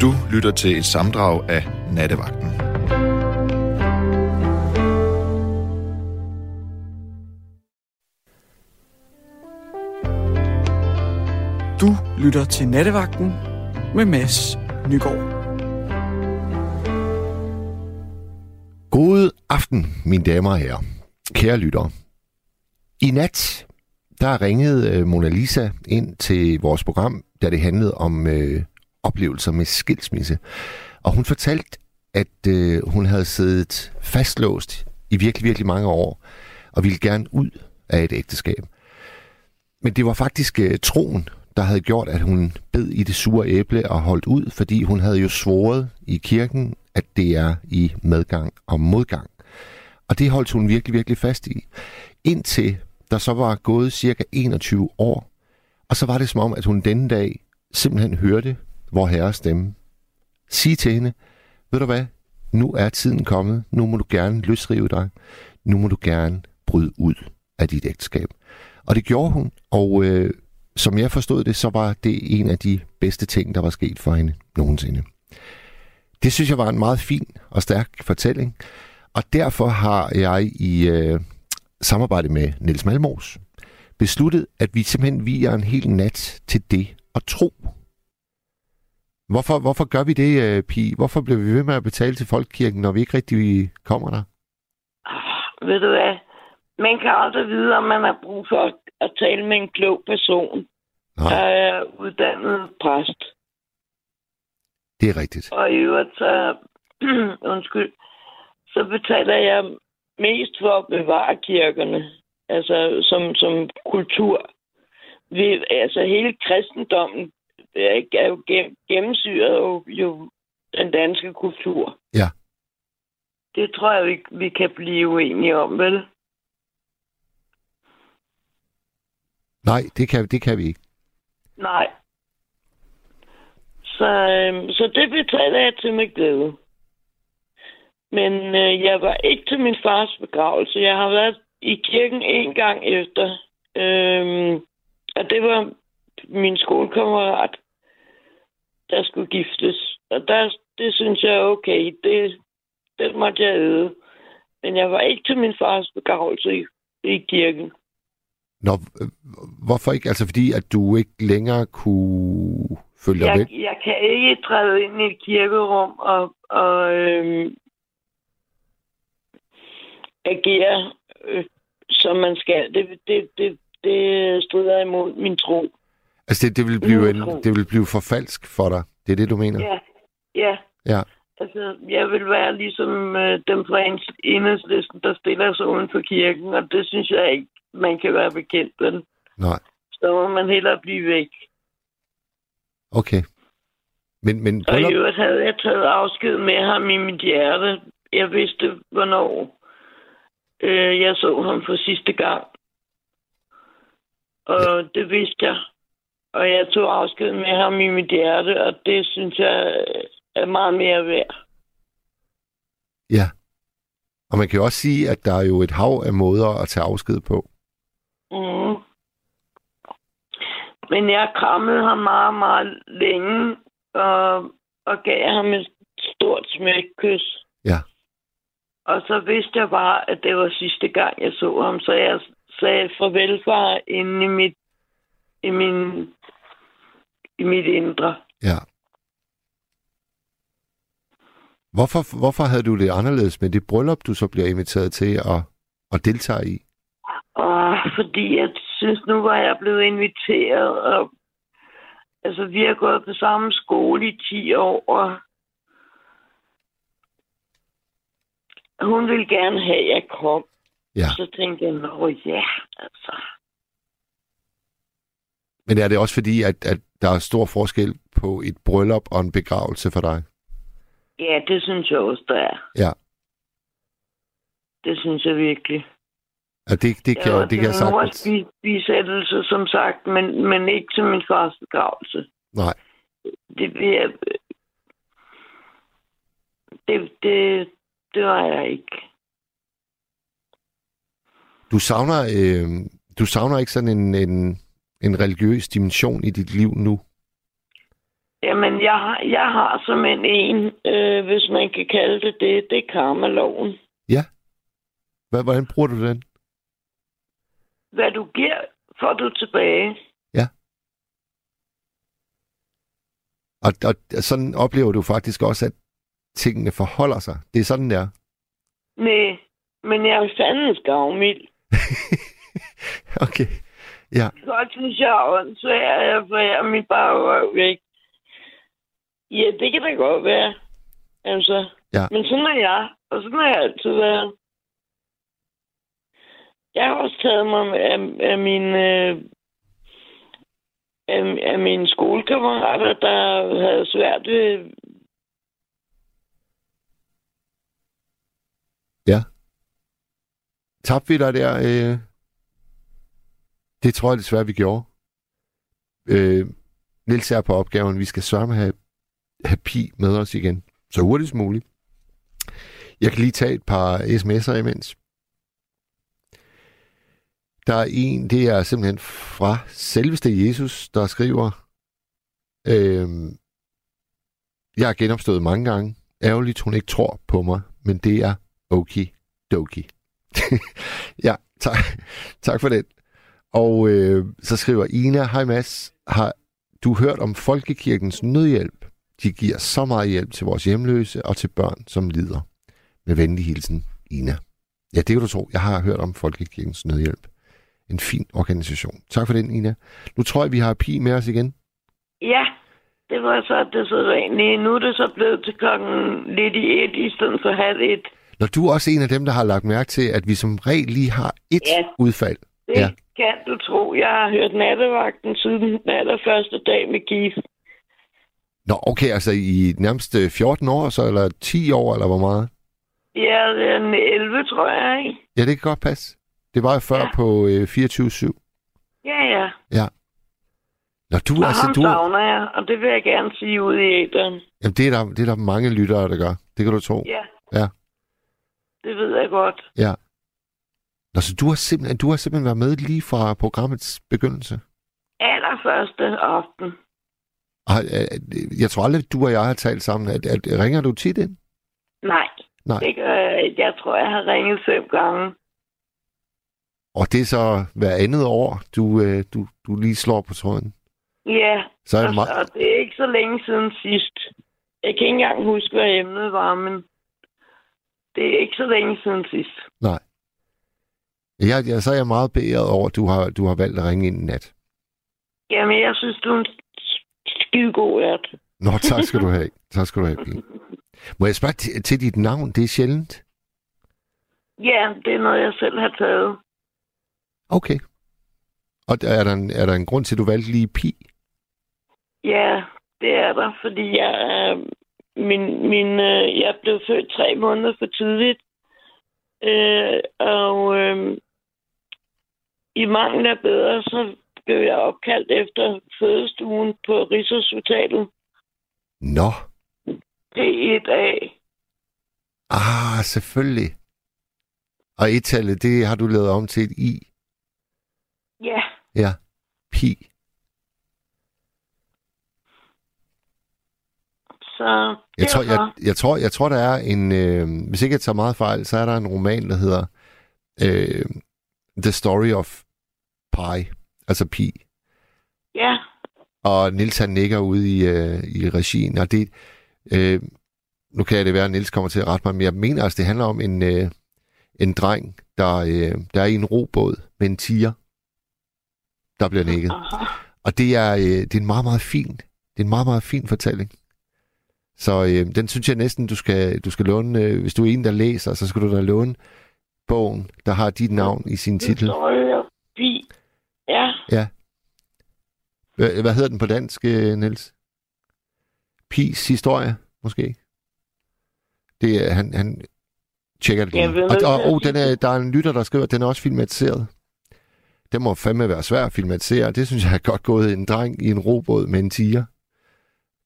Du lytter til et samdrag af Nattevagten. Du lytter til Nattevagten med Mads Nygaard. God aften, mine damer og herrer. Kære lyttere. I nat, der ringede øh, Mona Lisa ind til vores program, da det handlede om øh, oplevelser med skilsmisse. Og hun fortalte, at øh, hun havde siddet fastlåst i virkelig, virkelig mange år, og ville gerne ud af et ægteskab. Men det var faktisk øh, troen, der havde gjort, at hun bed i det sure æble og holdt ud, fordi hun havde jo svoret i kirken, at det er i medgang og modgang. Og det holdt hun virkelig, virkelig fast i. Indtil der så var gået cirka 21 år, og så var det som om, at hun denne dag simpelthen hørte vor herres stemme. Sig til hende, ved du hvad, nu er tiden kommet, nu må du gerne løsrive dig, nu må du gerne bryde ud af dit ægteskab. Og det gjorde hun, og øh, som jeg forstod det, så var det en af de bedste ting, der var sket for hende nogensinde. Det synes jeg var en meget fin og stærk fortælling, og derfor har jeg i øh, samarbejde med Niels Malmos besluttet, at vi simpelthen viger en hel nat til det at tro. Hvorfor, hvorfor gør vi det, uh, Pi? Hvorfor bliver vi ved med at betale til Folkekirken, når vi ikke rigtig kommer der? Ah, ved du hvad? Man kan aldrig vide, om man har brug for at tale med en klog person, Nej. der er uddannet præst. Det er rigtigt. Og i øvrigt, så, undskyld, så betaler jeg mest for at bevare kirkerne, altså som, som kultur. Vi, altså hele kristendommen er, er jo gennemsyret jo, jo den danske kultur. Ja. Det tror jeg, vi, vi kan blive uenige om, vel? Nej, det kan, det kan vi ikke. Nej. Så, øhm, så det betaler jeg til med glæde. Men øh, jeg var ikke til min fars begravelse. Jeg har været i kirken en gang efter. Øhm, og det var min skolekammerat, der skulle giftes. Og der, det synes jeg er okay. Det, det måtte jeg æde. Men jeg var ikke til min fars begravelse i, i kirken. Nå, hvorfor ikke? Altså fordi, at du ikke længere kunne følge jeg, med? Jeg kan ikke træde ind i et kirkerum og, og øhm, agere, øh, som man skal. Det, det, det, det strider imod min tro. Altså det, det, vil blive en, det vil blive for falsk for dig. Det er det, du mener? Ja, ja. Ja. Altså, jeg vil være ligesom øh, dem fra enhedslisten, der stiller sig uden for kirken, og det synes jeg ikke, man kan være bekendt med. Nej. Så må man hellere blive væk. Okay. Men, men Og i øvrigt havde jeg taget afsked med ham i mit hjerte. Jeg vidste, hvornår øh, jeg så ham for sidste gang. Og ja. det vidste jeg. Og jeg tog afsked med ham i mit hjerte, og det synes jeg er meget mere værd. ja. Og man kan jo også sige, at der er jo et hav af måder at tage afsked på. Mm. Men jeg krammede ham meget, meget længe, og, og gav ham et stort smækkys. Ja. Og så vidste jeg bare, at det var sidste gang, jeg så ham, så jeg sagde farvel far inde i mit, i min, i mit indre. Ja. Hvorfor, hvorfor havde du det anderledes med det bryllup, du så bliver inviteret til at, at deltage i? Og fordi jeg synes, nu var jeg blevet inviteret, og altså, vi har gået på samme skole i 10 år, og hun ville gerne have, at jeg kom. Ja. Så tænkte jeg, nå ja, altså. Men er det også fordi, at, at der er stor forskel på et bryllup og en begravelse for dig? Ja, det synes jeg også, der er. Ja. Det synes jeg virkelig. Ja, det, det kan, jeg, det kan jeg sagtens. bi- bisættelse, som sagt, men, men ikke til min fars begravelse. Nej. Det bliver... Det, det, det var jeg ikke. Du savner, øh, du savner ikke sådan en, en, en religiøs dimension i dit liv nu? Jamen, jeg har, jeg har som en øh, hvis man kan kalde det det, det er karmaloven. Hvad, hvordan bruger du den? Hvad du giver, får du tilbage. Og, og sådan oplever du faktisk også, at tingene forholder sig. Det er sådan, der. Nej, men jeg er fandens gavmild. Okay. Ja. Godt synes jeg er åndssvagt, at jeg forærer mit bagrøv væk. Ja, det kan da godt være. Altså. Ja. Men sådan er jeg, og sådan har jeg altid været. Jeg har også taget mig af, af mine øh, af, af mine skolekammerater, der havde svært ved... Tabte vi dig der? Øh... Det tror jeg desværre, vi gjorde. Øh... Nils er på opgaven. Vi skal sørge med at have, have Pi med os igen. Så hurtigst muligt. Jeg kan lige tage et par sms'er imens. Der er en, det er simpelthen fra selveste Jesus, der skriver, øh, jeg har genopstået mange gange. Ærgerligt, hun ikke tror på mig, men det er okay doki. ja, tak, tak for det. Og øh, så skriver Ina, hej Mads, har du hørt om Folkekirkens nødhjælp? De giver så meget hjælp til vores hjemløse og til børn, som lider. Med venlig hilsen, Ina. Ja, det kan du tro. Jeg har hørt om Folkekirkens nødhjælp. En fin organisation. Tak for den, Ina. Nu tror jeg, vi har Pi med os igen. Ja, det var så det sædvanlige. Nu er det så blevet til klokken lidt i et, i stedet for halv et. Når du er også en af dem, der har lagt mærke til, at vi som regel lige har et Ja. udfald. Det Ja. Ja. kan du tro. Jeg har hørt nattevagten siden den allerførste dag med GIF. Nå, okay, altså i nærmest øh, 14 år, så, eller 10 år, eller hvor meget? Ja, det er en 11, tror jeg, ikke? Ja, det kan godt passe. Det var jo før ja. Ja. på øh, 24-7. Ja, ja. Når du, Og altså, ham du, savner jeg, og det vil jeg gerne sige ud i æderen. jamen, det, er der, det er der mange lyttere, der gør. Det kan du tro. Ja. Ja. Det ved jeg godt. Ja. Nå, så du har, simpelthen, du har simpelthen været med lige fra programmets begyndelse? Allerførste aften. Og, øh, jeg tror aldrig, du og jeg har talt sammen. At, at, ringer du tit ind? Nej, Nej. det gør jeg. Jeg tror, jeg har ringet fem gange. Og det er så hver andet år, du, øh, du, du lige slår på tråden. Ja, Så er det meget... og det er ikke så længe siden sidst. Jeg kan ikke engang huske, hvad emnet var, men det er ikke så længe siden sidst. Jeg, jeg, så er jeg meget beæret over, at du har, du har valgt at ringe ind i nat. Jamen, jeg synes, du er en skide god ært. Nå, tak skal du have. Tak skal du have. Må jeg spørge til, til dit navn? Det er sjældent. Ja, det er noget, jeg selv har taget. Okay. Og er der, en, er der en grund til, at du valgte lige Pi? Ja, det er der, fordi jeg er... Min, min, øh, jeg blev født tre måneder for tidligt. Øh, og øh, i mangel af bedre, så blev jeg opkaldt efter fødestuen på Rigshospitalet. Nå. P1A. Ah, selvfølgelig. Og et-tallet, det har du lavet om til et I. Ja, Ja. Pi. så Jeg tror, jeg, jeg, tror, jeg tror, der er en... Øh, hvis ikke jeg tager meget fejl, så er der en roman, der hedder øh, The Story of Pi. Altså Pi. Ja, Og Nils han nikker ude i, øh, i regien. Og det, øh, nu kan det være, at Nils kommer til at rette mig, men jeg mener altså, det handler om en, øh, en dreng, der, øh, der er i en robåd med en tiger, der bliver nikket. aha. Og det er, øh, det er en meget, meget fin, det er en meget, meget fin fortælling. Så øh, den synes jeg næsten, du skal, du skal låne, øh, hvis du er en, der læser, så skal du da låne bogen, der har dit navn i sin titel. Story of Pi. Ja, Hvad, hvad hedder den på dansk, øh, Niels? Pis historie, måske? Det er, han, han tjekker det Jeg lige. Og, og, og jeg den er, der er en lytter, der skriver, at den er også filmatiseret. Den må fandme være svær at filmatisere. Det synes jeg er godt gået en dreng i en robåd med en tiger.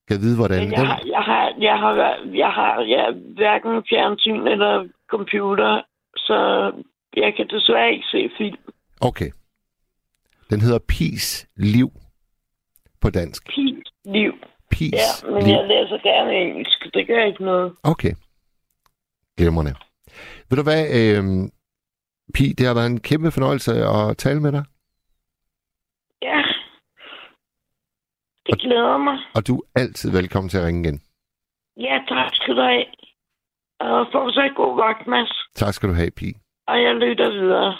Kan vide, hvordan men jeg har, jeg har, jeg har, jeg har ja, hverken fjernsyn eller computer, så jeg kan desværre ikke se film. Okay. Den hedder Pis Liv på dansk. Pi liv. Pis. Ja, men jeg læser gerne engelsk. Det gør ikke noget. Okay. Glimrende. Ved du hvad, øh, Pi, det har været en kæmpe fornøjelse at tale med dig, Ja. Det glæder mig. og du er altid velkommen til at ringe igen. Ja, tak skal du have. Og fortsat god vagt, Mads. Tak skal du have, Pi. Og jeg lytter videre.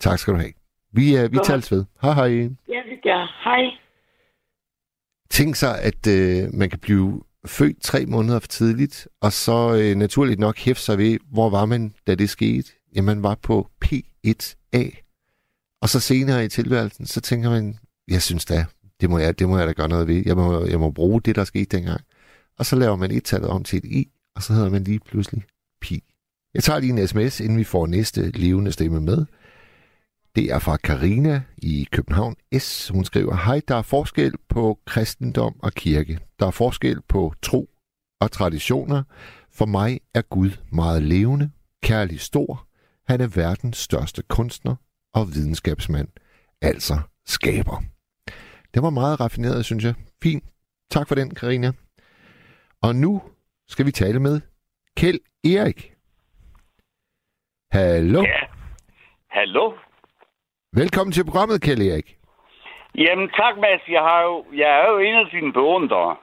Tak skal du have. Vi, uh, vi Godt. tales ved. Hej hej. Ja, det gør. Hej. Tænk sig, at øh, man kan blive født tre måneder for tidligt, og så øh, naturligt nok hæfte sig ved, hvor var man, da det skete? Jamen, man var på P1A. Og så senere i tilværelsen, så tænker man, jeg synes da, det må jeg, det må jeg da gøre noget ved. Jeg må, jeg må bruge det, der skete dengang. Og så laver man et tallet om til et I, og så hedder man lige pludselig Pi. Jeg tager lige en sms, inden vi får næste levende stemme med. Det er fra Karina i København S. Hun skriver, hej, der er forskel på kristendom og kirke. Der er forskel på tro og traditioner. For mig er Gud meget levende, kærlig stor. Han er verdens største kunstner og videnskabsmand, altså skaber. Det var meget raffineret, synes jeg. Fint. Tak for den, Karina. Og nu skal vi tale med Kjeld Erik. Hallo. Ja. Hallo? Velkommen til programmet, Kjeld Erik. Jamen tak, Mads. Jeg, har jo, jeg er jo en af dine beundrere.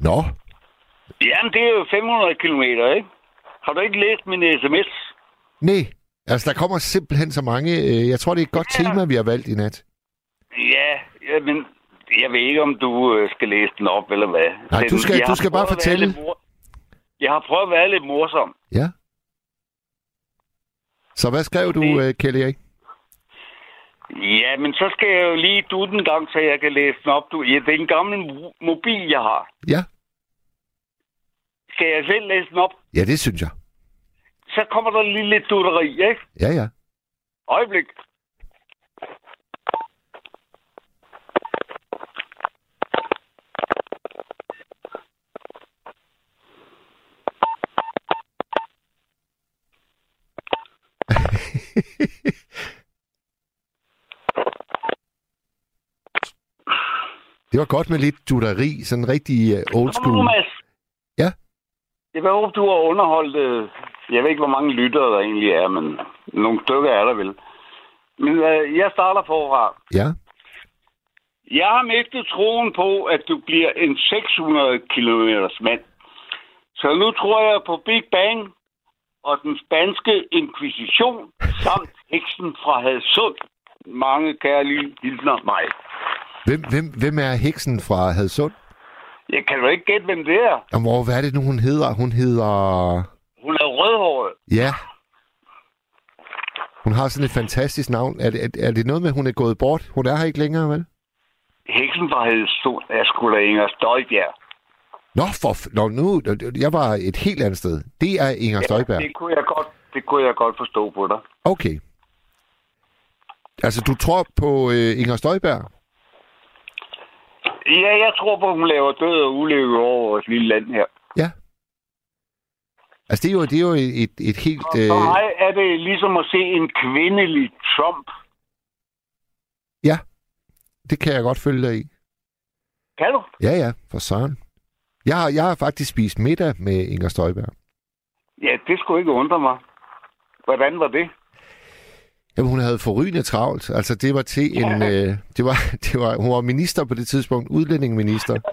Nå, Jamen, det er jo 500 kilometer, ikke? Har du ikke læst min sms? nej. Altså, der kommer simpelthen så mange. øh, Jeg tror, det er et godt Ja. tema, vi har valgt i nat. Ja, ja, men jeg ved ikke, om du øh, skal læse den op, eller hvad. Nej, du skal- du skal bare fortælle. mor- Jeg har prøvet at være lidt morsom. Ja. Så hvad skrev du, øh, Kjeld Erik? Ja, men så skal jeg jo lige du den gang, så jeg kan læse den op. Du, ja, det er en gammel mo- mobil, jeg har. Ja. Skal jeg selv læse den op? Ja, det synes jeg. Så kommer der lige lidt dutteri, ikke? Ja, ja. Øjeblik. Det var godt med lidt dutteri, sådan rigtig uh, old school. Ja. Jeg vil håbe, du har underholdt... øh, Jeg ved ikke, hvor mange lyttere der egentlig er, men nogle stykker er der vel. Men øh, jeg starter forfra. Ja. Jeg har mistet troen på, at du bliver en 600 km mand. Så nu tror jeg på Big Bang og den spanske inkvisition samt heksen fra Hadsund. Mange kærlige hilsner mig. Hvem, hvem, hvem er heksen fra Hadsund? Jeg kan jo ikke gætte, hvem det er. Og hvor, hvad er det nu, hun hedder? Hun hedder... Hun er rødhåret. Ja. Hun har sådan et fantastisk navn. Er det, er, er det noget med, at hun er gået bort? Hun er her ikke længere, vel? Heksen fra Hadsund er sgu da Inger Støjbjerg. Nå, for... f- Nå, nu... Jeg var et helt andet sted. Det er Inger Støjberg. Det kunne jeg godt, det kunne jeg godt forstå på dig. Okay. Altså, du tror på øh, Inger Støjberg? Ja, jeg tror på, at hun laver død og ulykke over vores lille land her. Ja. Altså, det er jo, det er jo et, et helt... Og for Øh, mig er det ligesom at se en kvindelig Trump. ja, det kan jeg godt følge dig i. Kan du? Ja, ja, for søren. Jeg har, jeg har faktisk spist middag med Inger Støjberg. Ja, det skulle ikke undre mig. Hvordan var det? Jamen, hun havde forrygende travlt. Altså, det var til en... Øh, det var, det var, hun var minister på det tidspunkt, udlændingeminister.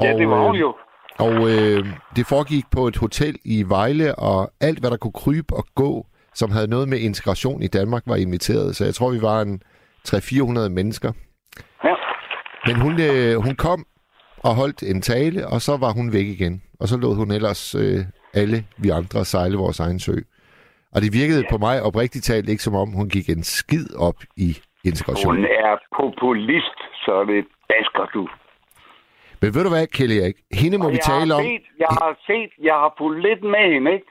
Ja, det var øh, hun jo. Og øh, det foregik på et hotel i Vejle, og alt, hvad der kunne krybe og gå, som havde noget med integration i Danmark, var inviteret. Så jeg tror, vi var en 300-400 mennesker. Ja. Men hun, øh, hun kom og holdt en tale, og så var hun væk igen. Og så lod hun ellers øh, alle vi andre sejle vores egen sø. Og det virkede ja. på mig oprigtigt talt ikke som om, hun gik en skid op i integration. Hun er populist, så det basker du. Men ved du hvad, Kjell Erik? Hende må Og vi jeg tale har om. Set, jeg har set, jeg har fulgt lidt med hende, ikke?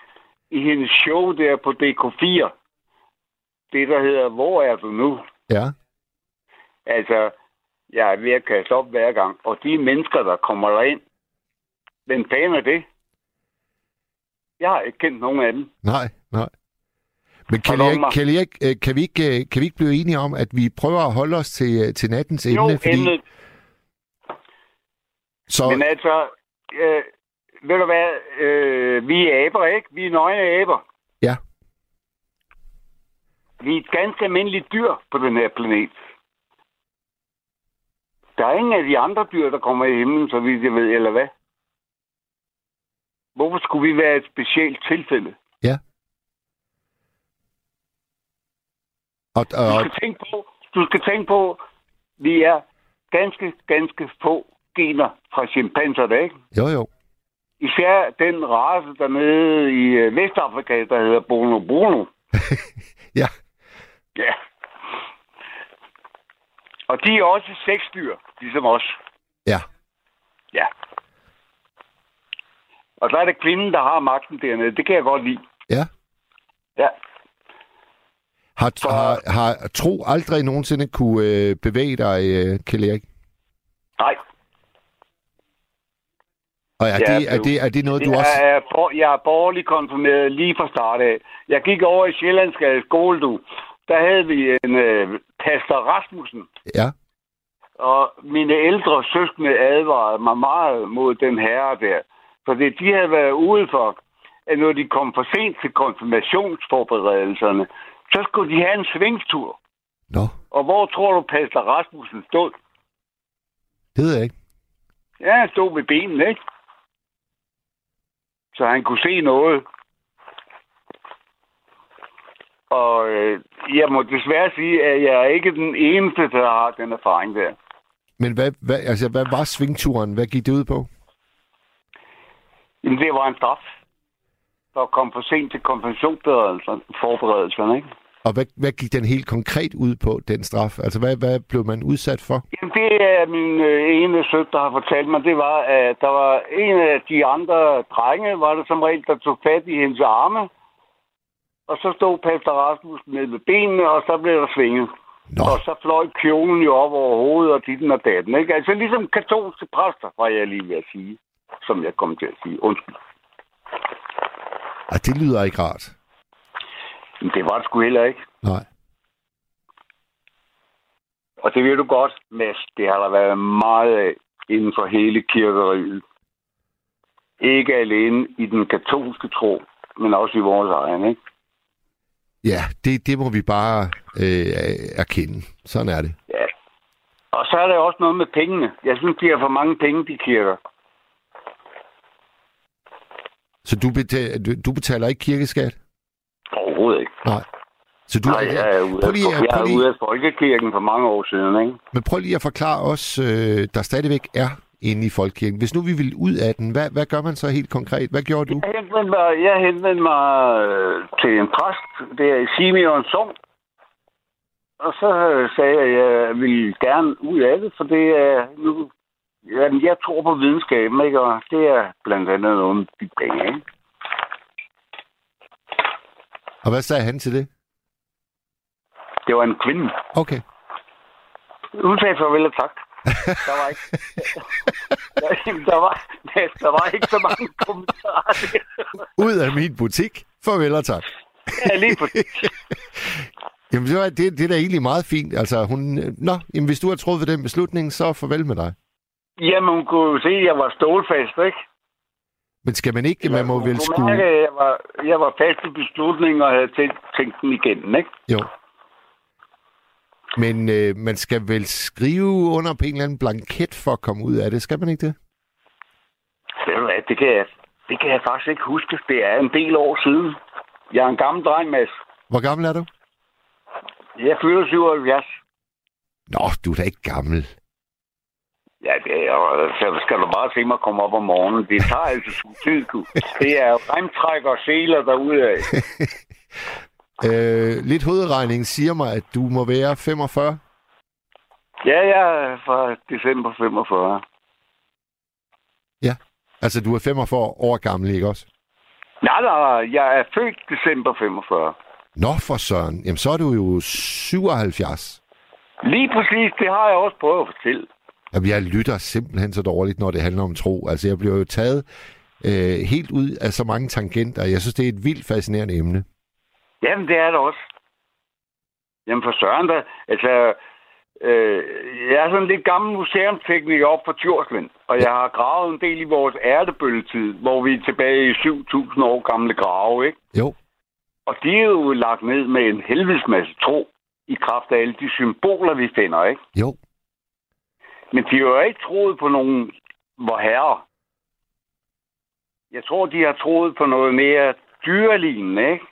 I hendes show der på DK4. Det, der hedder, hvor er du nu? Ja. Altså, jeg er ved at kaste op hver gang. Og de mennesker, der kommer derind, hvem fanden er det? Jeg har ikke kendt nogen af dem. Nej, nej. Men Erik, mig. Kjell Erik øh, kan, vi ikke, øh, kan vi ikke blive enige om, at vi prøver at holde os til, øh, til nattens Jo, emne? Fordi emnet. Så, Men altså, øh, ved du hvad, øh, vi er aber, ikke? Vi er nøgne aber. Ja. Vi er et ganske almindeligt dyr på den her planet. Der er ingen af de andre dyr, der kommer i himlen, så vidt jeg ved, eller hvad? Hvorfor skulle vi være et specielt tilfælde? Og, Du og, skal tænke på, du skal tænke på, vi er ganske, ganske få gener fra chimpanserne, ikke? jo, jo. Især den race dernede i øh, Vestafrika, der hedder Bono Bruno. Ja. Ja. Og de er også sexdyr, ligesom os. Ja. Ja. Og så er det kvinden, der har magten dernede. Det kan jeg godt lide. Ja. Ja. Har, Så- har, har tro aldrig nogensinde kunne øh, bevæge dig, øh, Kjell Erik? Nej. Og er, Ja, det, er, det- det, er det noget, du jeg, også... er, for, jeg er borgerligt konfirmeret lige fra start af. Jeg gik over i Sjællandske skole, du. Der havde vi en øh, pastor Rasmussen. Ja, Og mine ældre søskende advarede mig meget mod den herre der. Fordi de havde været ude for, at når de kom for sent til konfirmationsforberedelserne, så skulle de have en svingstur. nå, Og hvor tror du, pastor Rasmussen stod? det ved jeg ikke. Ja, han stod ved benene, ikke? Så han kunne se noget. Og øh, jeg må desværre sige, at jeg er ikke den eneste, der har den erfaring der. Men hvad, hvad, altså, hvad var svingturen? Hvad gik det ud på? Jamen, det var en straf. Der kom for sent til konfirmationsforberedelserne, ikke? Og hvad, hvad gik den helt konkret ud på, den straf? Altså, hvad, hvad blev man udsat for? Jamen, det er min øh, ene søn, der har fortalt mig. Det var, at der var en af de andre drenge, var det som regel, der tog fat i hendes arme. Og så stod Pastor Rasmussen ned ved benene, og så blev der svinget. Nå, Og så fløj kjolen jo op over hovedet og ditten og datten, ikke? Altså ligesom katolske præster, var jeg lige ved at sige. Som jeg kom til at sige. Undskyld. Ah, det lyder ikke rart. Det var det sgu heller ikke. Nej. Og det ved du godt, Mads. Det har der været meget af inden for hele kirkeriet. Ikke alene i den katolske tro, men også i vores egen, ikke? Ja, det, det må vi bare øh, erkende. Sådan er det. Ja. Og så er der også noget med pengene. Jeg synes, de har for mange penge, de kirker. Så du betaler, du, du betaler ikke kirkeskat? Overhovedet ikke. Nej. Så du, Nej, jeg er ude, prøv lige, jeg er ude af folkekirken for mange år siden, ikke? men prøv lige at forklare os, øh, der stadigvæk er inde i folkekirken. Hvis nu vi vil ud af den, hvad, hvad gør man så helt konkret? Hvad gjorde du? Jeg henvendte mig, jeg henvendte mig øh, til en præst, der i Simeon Sogn. Og så øh, sagde jeg, at jeg ville gerne ud af det, for det er nu... Jamen, jeg tror på videnskaben, ikke? Og det er blandt andet noget med de penge, ikke? Og hvad sagde han til det? Det var en kvinde. Okay. Hun sagde farvel og tak. Der var ikke... der, var, der var ikke så mange kommentarer. Ud af min butik. Farvel og tak. ja, lige på Jamen, det, var- det, det er da egentlig meget fint. Altså, hun... Nå, jamen, hvis du har truffet den beslutning, så farvel med dig. Jamen, hun kunne jo se, at jeg var stålfast, ikke? Men skal man ikke, man må vel skulle... mærke, at jeg var, jeg var fast i beslutningen og havde tænkt, tænkt den igennem, ikke? Jo. Men øh, man skal vel skrive under på en eller anden blanket for at komme ud af det. Skal man ikke det? Ved du hvad, det kan, jeg, det kan jeg faktisk ikke huske. Det er en del år siden. Jeg er en gammel dreng, Mads. Hvor gammel er du? Jeg fylder 77. Nå, du er da ikke gammel. Ja, det er, så skal du bare se mig komme op om morgenen. Det tager altså sin tid, du. Det er remtræk og seler derudad. Øh, lidt hovedregning siger mig, at du må være 45. Ja, jeg er fra december 45. Altså, du er 45 år gammel, ikke også? Nej, nej, jeg er født december 45. Nå, for søren. Jamen, så er du jo 77. Lige præcis, det har jeg også prøvet at fortælle. Jamen, jeg lytter simpelthen så dårligt, når det handler om tro. Altså, jeg bliver jo taget øh, helt ud af så mange tangenter. Jeg synes, det er et vildt fascinerende emne. Jamen, det er det også. Jamen, for søren da. Altså, Øh, jeg er sådan lidt gammel museumstekniker op på Tjursland, og jeg har gravet en del i vores ærtebølgetid, hvor vi er tilbage i 7.000 år gamle grave, ikke? Jo. Og de er jo lagt ned med en helvedes masse tro i kraft af alle de symboler, vi finder, ikke? Jo. Men de har jo ikke troet på nogen hvor herrer. Jeg tror, de har troet på noget mere dyrelignende, ikke?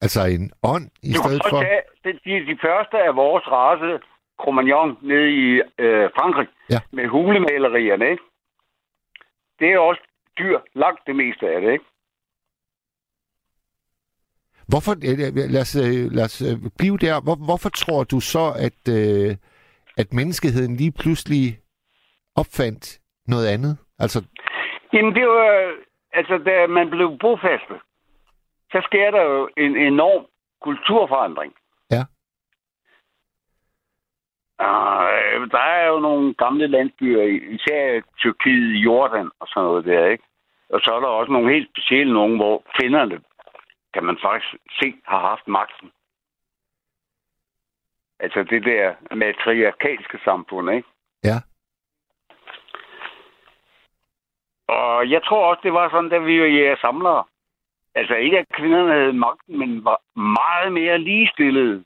Altså en ånd i kan stedet for... tage, de, de, de første af vores race, Cromagnon, nede i øh, Frankrig, Ja. med hulemalerierne, ikke? Det er også dyr, langt det meste af det, ikke? Hvorfor, øh, lad os, øh, lad os øh, blive der. Hvor, hvorfor tror du så, at, øh, at menneskeheden lige pludselig opfandt noget andet? Altså, Jamen, det var, altså, da man blev bofastet, så sker der jo en enorm kulturforandring. Ja. Uh, der er jo nogle gamle landsbyer, især Tyrkiet, Jordan og sådan noget der, ikke? Og så er der også nogle helt specielle nogen, hvor kvinderne, kan man faktisk se, har haft magten. Altså det der matriarkalske samfund, ikke? Ja. Og jeg tror også, det var sådan, da vi var jæger samlere. Altså ikke, at kvinderne havde magten, men var meget mere ligestillede.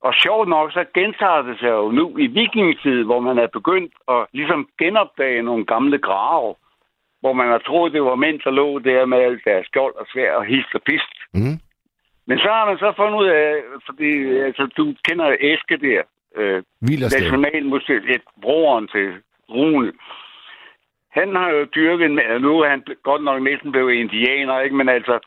Og sjovt nok, så gentager det sig jo nu i vikingetid, hvor man er begyndt at ligesom genopdage nogle gamle grave, hvor man har troet, det var mænd, der lå der med alt deres skjold og svær og hist og pist. mm, Men så har man så fundet ud af, fordi altså, du kender Eske der, øh. Nationalmuseet, et broren til Rune. Han har jo dyrket, en- altså, nu er han godt nok næsten blevet indianer, ikke? Men altså,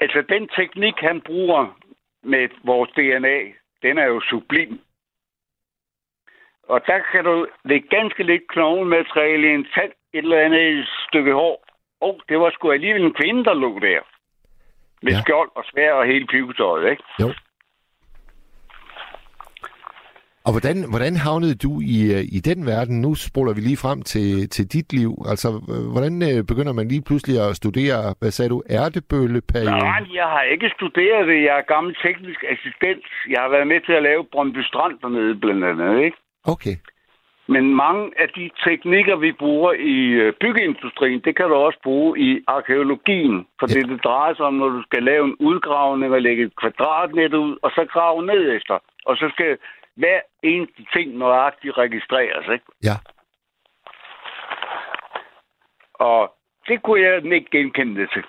altså den teknik, han bruger med vores DNA, den er jo sublim. Og der kan du lægge ganske lidt knoglemateriale i en tand, et eller andet stykke hår. Og oh, det var sgu alligevel en kvinde, der lå der. Med Ja. skjold og svær og hele pivetøjet, ikke? Jo. Og hvordan, hvordan havnede du i, øh, i den verden? Nu spoler vi lige frem til, til dit liv. Altså, øh, hvordan øh, begynder man lige pludselig at studere, hvad sagde du, ærtebølleperioden? Nej, jeg har ikke studeret det. Jeg er gammel teknisk assistent. Jeg har været med til at lave Brøndby Strand dernede, blandt andet, ikke? Okay. Men mange af de teknikker, vi bruger i øh, byggeindustrien, det kan du også bruge i arkeologien. For Ja. det, det drejer sig om, når du skal lave en udgravning og lægge et kvadratnet ud, og så grave ned efter. Og så skal hver eneste ting nøjagtigt registreres, ikke? Ja. Og det kunne jeg ikke genkende det til.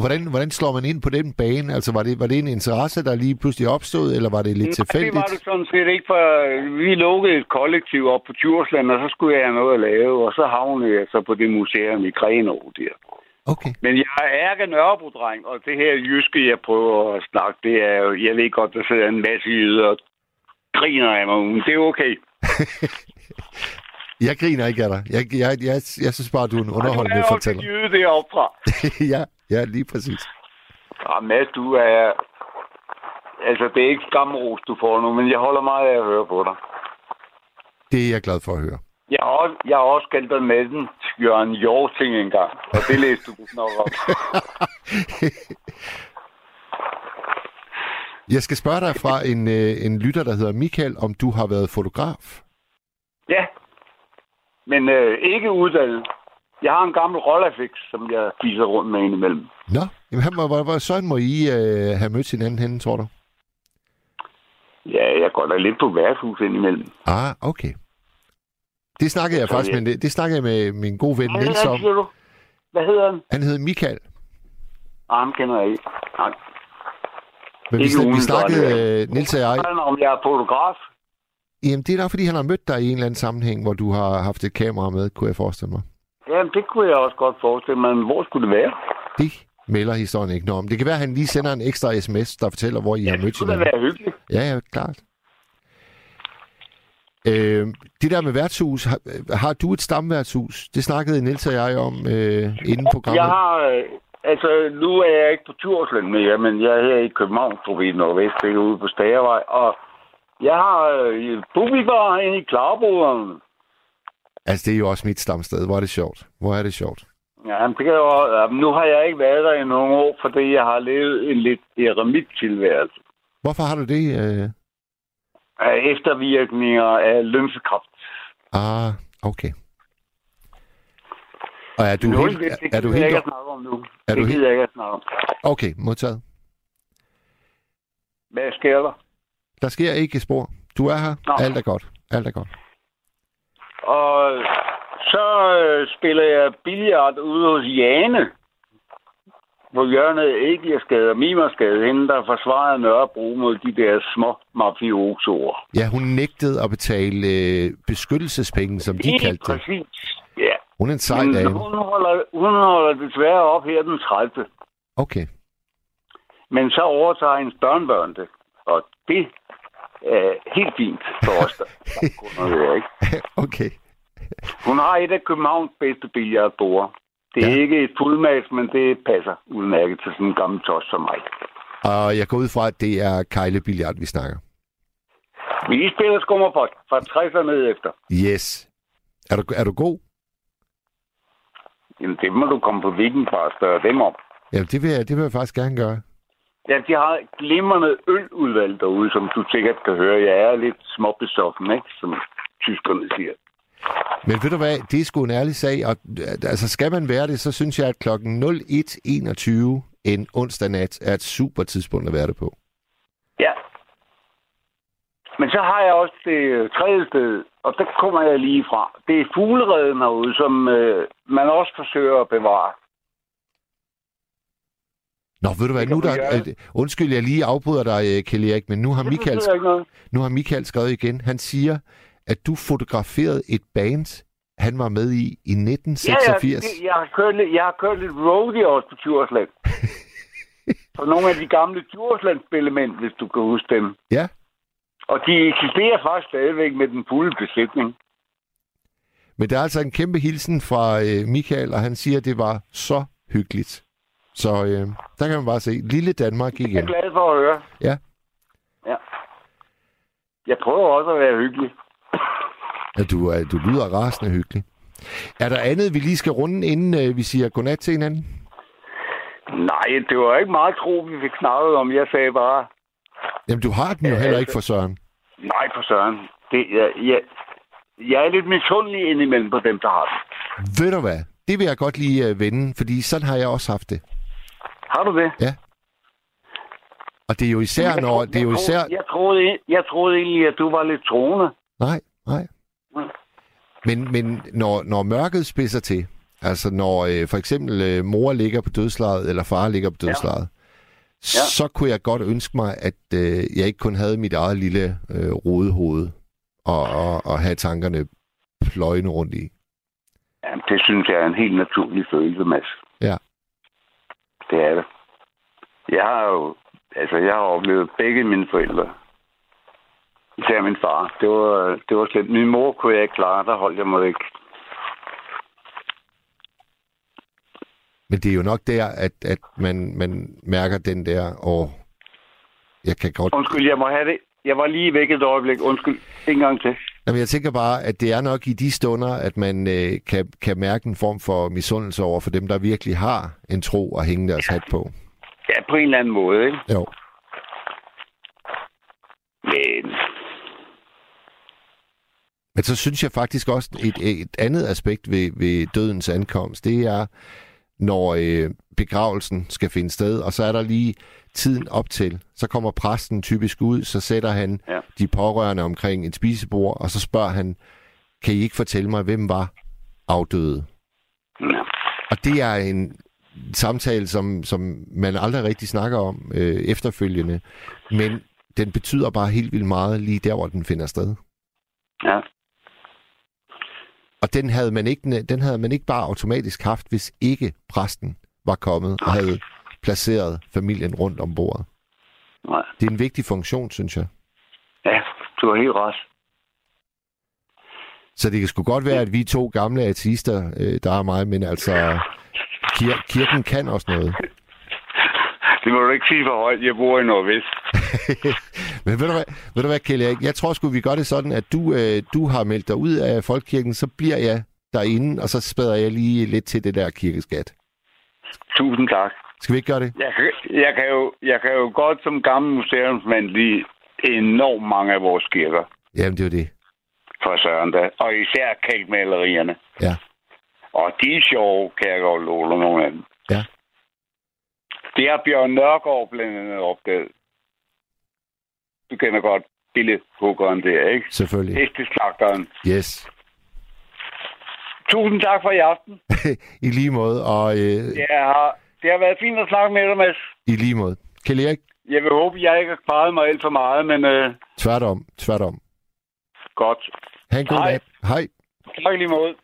Og hvordan, hvordan slår man ind på den bane? Altså, var det, var det en interesse, der lige pludselig opstod, eller var det lidt Nej, det tilfældigt? var det sådan set ikke, for vi lukkede et kollektiv op på Djursland, og så skulle jeg have noget at lave, og så havnede jeg så på det museum i Grenå der. Okay. Men jeg er ærke Nørrebro-dreng, og det her jyske, jeg prøver at snakke, det er jo, jeg ved godt, der sidder en masse jyder og griner af mig, men det er okay. Jeg griner ikke af dig. Jeg, jeg, jeg, jeg synes bare, du er en underholdende Og du er fortæller. også en jyde deroppe fra. ja, ja, lige præcis. Ja, Mads, du er... Altså, det er ikke skamros, du får nu, men jeg holder meget af at høre på dig. Det er jeg glad for at høre. Jeg har også, jeg har også kaldt dig med den Jørgen Jorting engang, og det læste du nok om. Jeg skal spørge dig fra en, øh, en lytter, der hedder Michael, om du har været fotograf. Ja, men øh, ikke uddannet. Jeg har en gammel Rolleifix, som jeg fiser rundt med indimellem. Nå, jamen, han, hvor, hvor, hvor sådan må I øh, have mødt hinanden henne, tror du? Ja, jeg går da lidt på værtshus indimellem. Ah, okay. Det snakkede jeg Så faktisk jeg- med, det snakkede jeg med min gode ven Hvad Niels hedder om. han, du? Hvad hedder han? Han hed Michael. Ah, ham kender jeg ikke. Nej. Men vi, Ikke vi umiddelbart, snakkede, ja. øh, Niels og jeg, Han om jeg er fotograf. jamen det er nok, fordi han har mødt dig i en eller anden sammenhæng, hvor du har haft et kamera med, kunne jeg forestille mig. Jamen, det kunne jeg også godt forestille mig, men hvor skulle det være? Det melder historien ikke noget om. Det kan være, at han lige sender en ekstra sms, der fortæller, hvor I har Det mødt skulle da hinanden. være hyggeligt. Ja, ja, klart. Øh, det der med værtshus, har, har du et stamværtshus? Det snakkede Niels og jeg om øh, inden programmet. Jeg har... Øh, altså, nu er jeg ikke på Djursland mere, men jeg er her i København, tror vi, Nordvest, det er ude på Stagervej, og jeg har øh, Bubibar inde i Klarboderen. Altså, det er jo også mit stamsted. Hvor er det sjovt. Hvor er det sjovt. Ja, det kan jo, nu har jeg ikke været der i nogle år, fordi jeg har levet en lidt eremit-tilværelse. Hvorfor har du det? Øh? Eftervirkninger af lymfekraft. Ah, okay. Og er du Nu, helt... det, det Er, er du gider jeg ikke helt... snakke om nu. Er det du helt- jeg ikke snakke om. Okay, modtaget. Hvad sker der? Der sker ikke spor. Du er her. Nå. Alt er godt. Alt er godt. Og så øh, spiller jeg billard ude hos Jane på hjørnet af Æggersgade og Mimersgade, hende der forsvarede Nørrebro mod de der små mafiosoer. Ja, hun nægtede at betale øh, beskyttelsespenge, som de Helt kaldte det. præcis. Ja. Hun er en sej Men dame. hun holder, hun holder desværre op her den 30. Okay. Men så overtager hendes børnebørn det. Og det er helt fint for os, der der kunder her, ikke? okay. Hun har et af Københavns bedste billardbord. Det er Ja. ikke et fuldmads, men det passer udmærket til sådan en gammel tos som mig. Og jeg går ud fra, at det er Kejle Billiard, vi snakker. Vi spiller skummer fra, fra 60'erne ned efter. Yes. Er du, er du god? Jamen, det må du komme på weekend fra og dem om. Ja, det vil, jeg, det vil jeg faktisk gerne gøre. Ja, de har et glimrende øludvalg derude, som du sikkert kan høre. Jeg er lidt småbesoffen, ikke? Som tyskerne siger. Men ved du hvad, det er sgu en ærlig sag, og øh, altså skal man være det, så synes jeg, at klokken 01.21 en onsdag nat er et super tidspunkt at være det på. Ja. Men så har jeg også det tredje sted, og der kommer jeg lige fra. Det er fuglereden herude, som øh, man også forsøger at bevare. Nå, ved du hvad, nu der... Øh, undskyld, jeg lige afbryder dig, øh, Kjell Erik, men nu har, Det Michael, nu har Michael skrevet igen. Han siger, at du fotograferede et band, han var med i i Ja, ja, 1986. det, jeg, har kørt lidt, jeg har kørt lidt rodeo også på Djursland. på nogle af de gamle Djursland-spillemænd, hvis du kan huske dem. Ja. Og de eksisterer faktisk stadigvæk med den fulde besætning. Men der er altså en kæmpe hilsen fra øh, Michael, og han siger, at det var så hyggeligt. Så øh, der kan man bare se, lille Danmark Jeg er igen. glad for at høre. Ja. Ja. Jeg prøver også at være hyggelig. Ja, du, er, du lyder rasende hyggelig. Er der andet, vi lige skal runde, inden øh, vi siger godnat til hinanden? Nej, det var ikke meget tro, vi fik snakket om. Jeg sagde bare, Jamen, du har den jo Ja, heller ikke for Søren. nej for søren. Det, jeg, jeg, jeg er lidt misundelig indimellem på dem, der har det. Ved du hvad? Det vil jeg godt lige øh, vende, fordi sådan har jeg også haft det. Har du det? Og det er jo især, Jeg når... Det er jo jeg især... troede- Jeg troede, jeg troede egentlig, at du var lidt troende. Nej, nej. Mm. Men, men når, når mørket spidser til, altså når øh, for eksempel øh, mor ligger på dødslejet, eller far ligger på dødslejet, ja. så kunne jeg godt ønske mig, at øh, jeg ikke kun havde mit eget lille øh, rodehoved og, og, og have tankerne pløjende rundt i. Ja, det synes jeg er en helt naturlig følelse, Mads. Ja. Det er det. Jeg har jo, altså jeg har oplevet begge mine forældre. Især min far. Det var, det var slet, min mor kunne jeg ikke klare, der holdt jeg mig ikke. Men det er jo nok der, at, at man, man mærker den der, og jeg kan godt... Undskyld, jeg må have det. Jeg var lige væk et øjeblik. Undskyld. En gang til. Jamen, jeg tænker bare, at det er nok i de stunder, at man øh, kan, kan mærke en form for misundelse over for dem, der virkelig har en tro at hænge deres hat på. Ja, på en eller anden måde, ikke? Jo. Men Men så synes jeg faktisk også, et, et andet aspekt ved, ved dødens ankomst, det er, når øh, begravelsen skal finde sted, og så er der lige tiden op til. Så kommer præsten typisk ud, så sætter han Ja. de pårørende omkring et spisebord, og så spørger han, kan I ikke fortælle mig, hvem var afdøde? ja. Og det er en samtale, som, som man aldrig rigtig snakker om øh, efterfølgende, men den betyder bare helt vildt meget lige der, hvor den finder sted. ja. Og den havde man ikke, den havde man ikke bare automatisk haft, hvis ikke præsten var kommet og havde placeret familien rundt om bordet. Nej. Det er en vigtig funktion, synes jeg. Ja, du har helt ret. Så det kan sgu godt være, at vi to gamle ateister, øh, der er mig, men altså, kir- kirken kan også noget. Det må du ikke sige for højt. Jeg bor i Nordvest. Men ved du hvad, ved du hvad Kjell Erik? Jeg tror sgu, vi gør det sådan, at du, øh, du har meldt dig ud af folkekirken, så bliver jeg derinde, og så spæder jeg lige lidt til det der kirkeskat. Tusind tak. Skal vi ikke gøre det? Jeg, kan- jeg, kan jo, jeg kan jo godt som gammel museumsmand lide enormt mange af vores kirker. Jamen, det er jo det. For søren da. Og især kalkmalerierne. Ja. Og de er sjove, kan jeg godt love nogle af dem. Ja. Det har Bjørn Nørgaard blandt andet opdaget. Du kender godt billedhuggeren der, ikke? Selvfølgelig. Hesteslagteren. Yes. Tusind tak for i aften. I lige måde, og øh, har, det har været fint at snakke med dig, Mads. i lige måde. Kjell Erik, Jeg vil håbe, jeg ikke har sparet mig alt for meget, men øh, tværtom, tværtom. godt. Ha' en god Hej. nat. Hej. Tak i lige måde.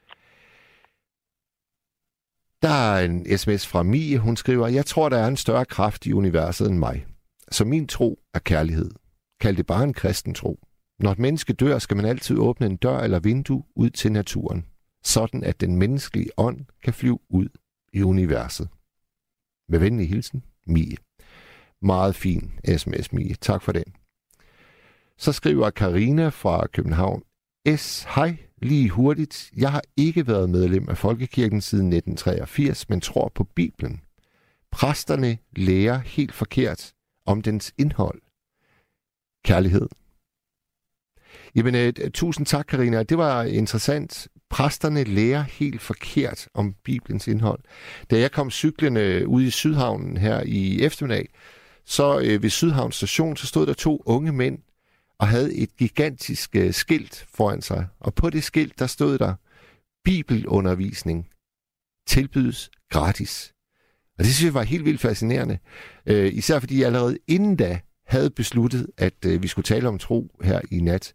Der er en sms fra Mie. Hun skriver, jeg tror, der er en større kraft i universet end mig. Så min tro er kærlighed. Kald det bare en kristen tro. Når et menneske dør, skal man altid åbne en dør eller vindue ud til naturen. Sådan at den menneskelige ånd kan flyve ud i universet. Med venlig hilsen, Mie. Meget fin sms, Mie. Tak for den. Så skriver Karina fra København. S. Hej. Lige hurtigt. Jeg har ikke været medlem af Folkekirken siden 1983, men tror på Bibelen. Præsterne lærer helt forkert om dens indhold. Kærlighed. Jamen, øh, tusind tak, Karina. Det var interessant. Præsterne lærer helt forkert om Bibelens indhold. Da jeg kom cyklende ud i Sydhavnen her i eftermiddag, så øh, ved Sydhavn station, så stod der to unge mænd og havde et gigantisk øh, skilt foran sig. Og på det skilt, der stod der, Bibelundervisning tilbydes gratis. Og det synes jeg var helt vildt fascinerende. Øh, især fordi jeg allerede inden da havde besluttet, at øh, vi skulle tale om tro her i nat.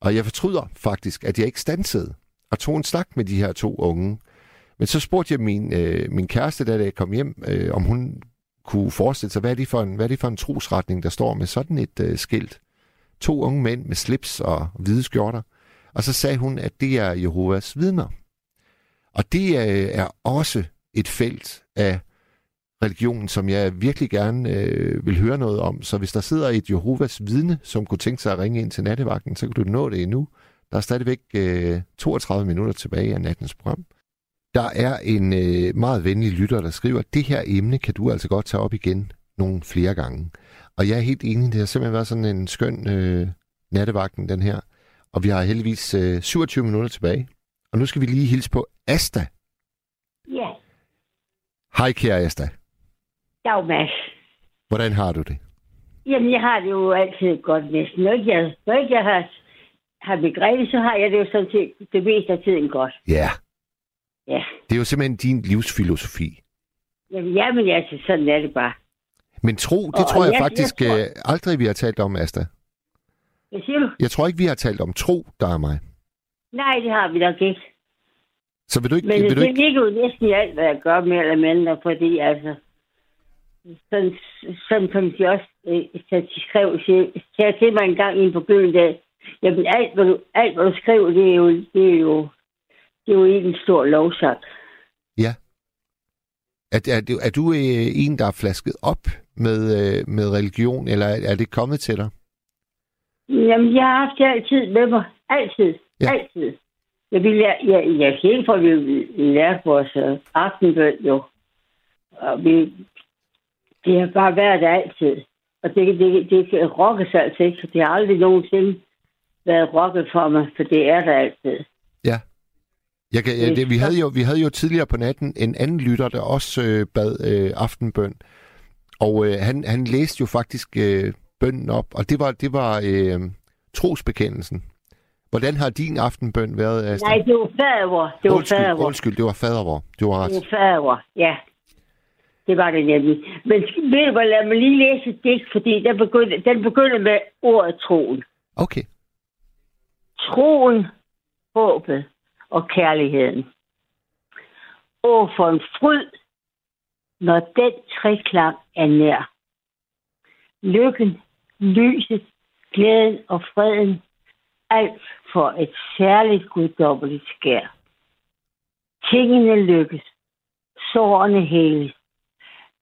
Og jeg fortryder faktisk, at jeg ikke stansede og tog en snak med de her to unge. Men så spurgte jeg min, øh, min kæreste, da jeg kom hjem, øh, om hun kunne forestille sig, hvad er, det for en, hvad er det for en trosretning, der står med sådan et øh, skilt. To unge mænd med slips og hvide skjorter. Og så sagde hun, at det er Jehovas vidner. Og det øh, er også et felt af religion, som jeg virkelig gerne øh, vil høre noget om. Så hvis der sidder et Jehovas vidne, som kunne tænke sig at ringe ind til nattevagten, så kan du nå det endnu. Der er stadigvæk øh, 32 minutter tilbage af nattens program. Der er en øh, meget venlig lytter, der skriver, det her emne kan du altså godt tage op igen nogle flere gange. Og jeg er helt enig, det har simpelthen været sådan en skøn øh, nattevagten, den her. Og vi har heldigvis øh, 27 minutter tilbage. Og nu skal vi lige hilse på Asta. Ja, Hej kære Asta. dag Mads. Hvordan har du det? Jamen, jeg har det jo altid godt næsten. Når ikke jeg, når ikke jeg har, har begrebet, så har jeg det jo sådan set det meste af tiden godt. Ja. Ja. Det er jo simpelthen din livsfilosofi. Jamen, ja, så sådan er det bare. Men tro, det Og tror jeg jeg- faktisk jeg tror- øh, aldrig, vi har talt om, Asta. Hvad siger du? Jeg tror ikke, vi har talt om tro, der er mig. Nej, det har vi nok ikke. Så vil du ikke... Men vil du det ikke... ligger jo næsten i alt, hvad jeg gør mere eller mindre, fordi altså, sådan, sådan som de også øh, skrev, sagde til mig en gang i en begyndelse jamen alt hvad, du, alt, hvad du skriver, det er jo, det er jo, det er jo ikke en stor lovsang. Ja. Er, er, du- er du øh, en, der er flasket op med, øh, med religion, eller er, er det kommet til dig? Jamen, jeg har haft det altid med mig. Altid. Ja. Altid. Jeg, vil, jeg, jeg, jeg helt for, at vi lærte vores uh, aftenbøn jo. Og vi, det har bare været der altid. Og det, det, det kan rokkes altså ikke. Det har aldrig nogensinde været rocket for mig, for det er der altid. Jeg kan, ja, Det- vi, havde jo, vi havde jo tidligere på natten en anden lytter, der også øh, bad øh, aftenbøn. Og øh, han, han læste jo faktisk øh, bønnen op, og det var, det var øh, trosbekendelsen. Hvordan har din aftenbøn været, Asta? Nej, det var fader. Det var undskyld, fader. undskyld, det var fadervor. Du har ret. Det var fader, ja. Det var det nemlig. Men ved du hvad, lad mig lige læse et digt, fordi den begynder, den begynder med ordet troen. Okay troen, håbet og kærligheden. Og for en fryd, når den treklang er nær. Lykken, lyset, glæden og freden, alt for et særligt guddommeligt skær. Tingene lykkes, sårene heles,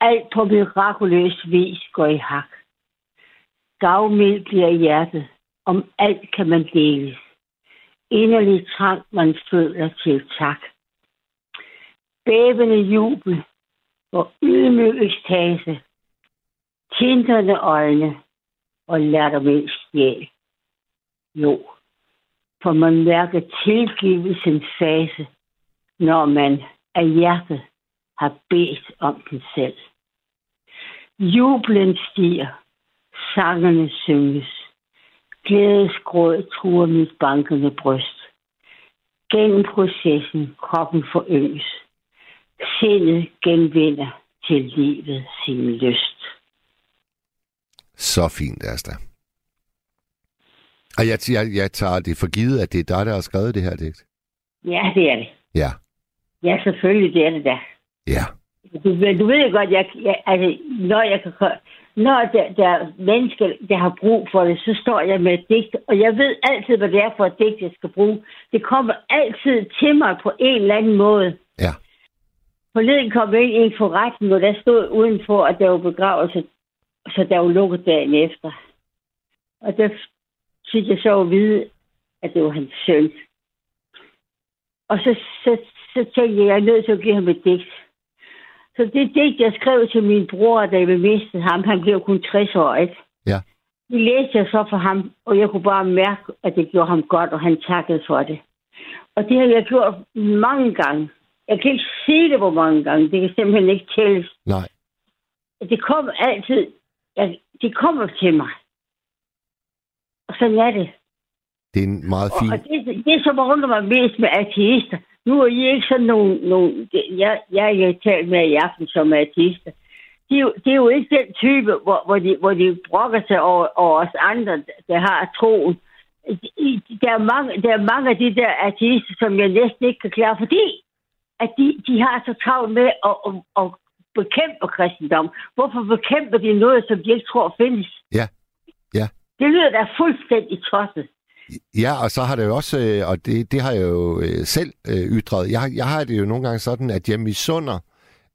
alt på mirakuløs vis går i hak. Gavmild bliver hjertet, om alt kan man deles. Inderlig trang man føler til tak. Bævende jubel, og ydmyg ekstase, tinderne øjne og lattermild sjæl. Jo, for man mærker tilgivelsens fase, når man af hjertet har bedt om den selv. Jublen stiger, sangerne synges, glædesgråd truer mit bankende bryst. Gennem processen kroppen forøges, sindet genvinder til livet sin lyst. Så fint, Asta. Og jeg, jeg, jeg tager det for givet, at det er dig, der har skrevet det her digt. Ja, det er det. Ja. Ja, selvfølgelig, det er det da. Ja. Du, ved- du ved jo godt, jeg, jeg, altså, når, jeg kan, når der, der er mennesker, der har brug for det, så står jeg med et digt, og jeg ved altid, hvad det er for et digt, jeg skal bruge. Det kommer altid til mig på en eller anden måde. Ja. Forleden kom jeg ind i en forretning, hvor der stod udenfor, at der var begravelse, så der var lukket dagen efter. Og der fik jeg så at vide, at det var hans søn. Og så, så, så tænkte jeg, jeg er nødt til at give ham et digt. Så det digt, jeg skrev til min bror, da jeg mistede ham, han blev kun 60 år, ikke? Ja. Det læste jeg så for ham, og jeg kunne bare mærke, at det gjorde ham godt, og han takkede for det. Og det har jeg gjort mange gange. Jeg kan ikke sige det, hvor mange gange. Det kan simpelthen ikke tælles. Nej. Det kommer altid. Ja, det kommer til mig. Og sådan er det. Det er en meget Og, fin... og det, det, som undrer mig mest med ateister, nu er I ikke sådan nogle... nogle jeg, jeg har talt med i aften som er ateister. Det er, jo, det er jo ikke den type, hvor, hvor, de, hvor de brokker sig over, over os andre, der har troen. Der er, mange, der er mange af de der ateister, som jeg næsten ikke kan klare, fordi at de, de har så travlt med at, at, at bekæmpe kristendom. Hvorfor bekæmper de noget, som de ikke tror findes? Ja. Ja. Det lyder da fuldstændig tosset. Ja, og så har det jo også, øh, og det, det har jeg jo øh, selv øh, ytret, jeg, jeg har det jo nogle gange sådan, at jeg misunder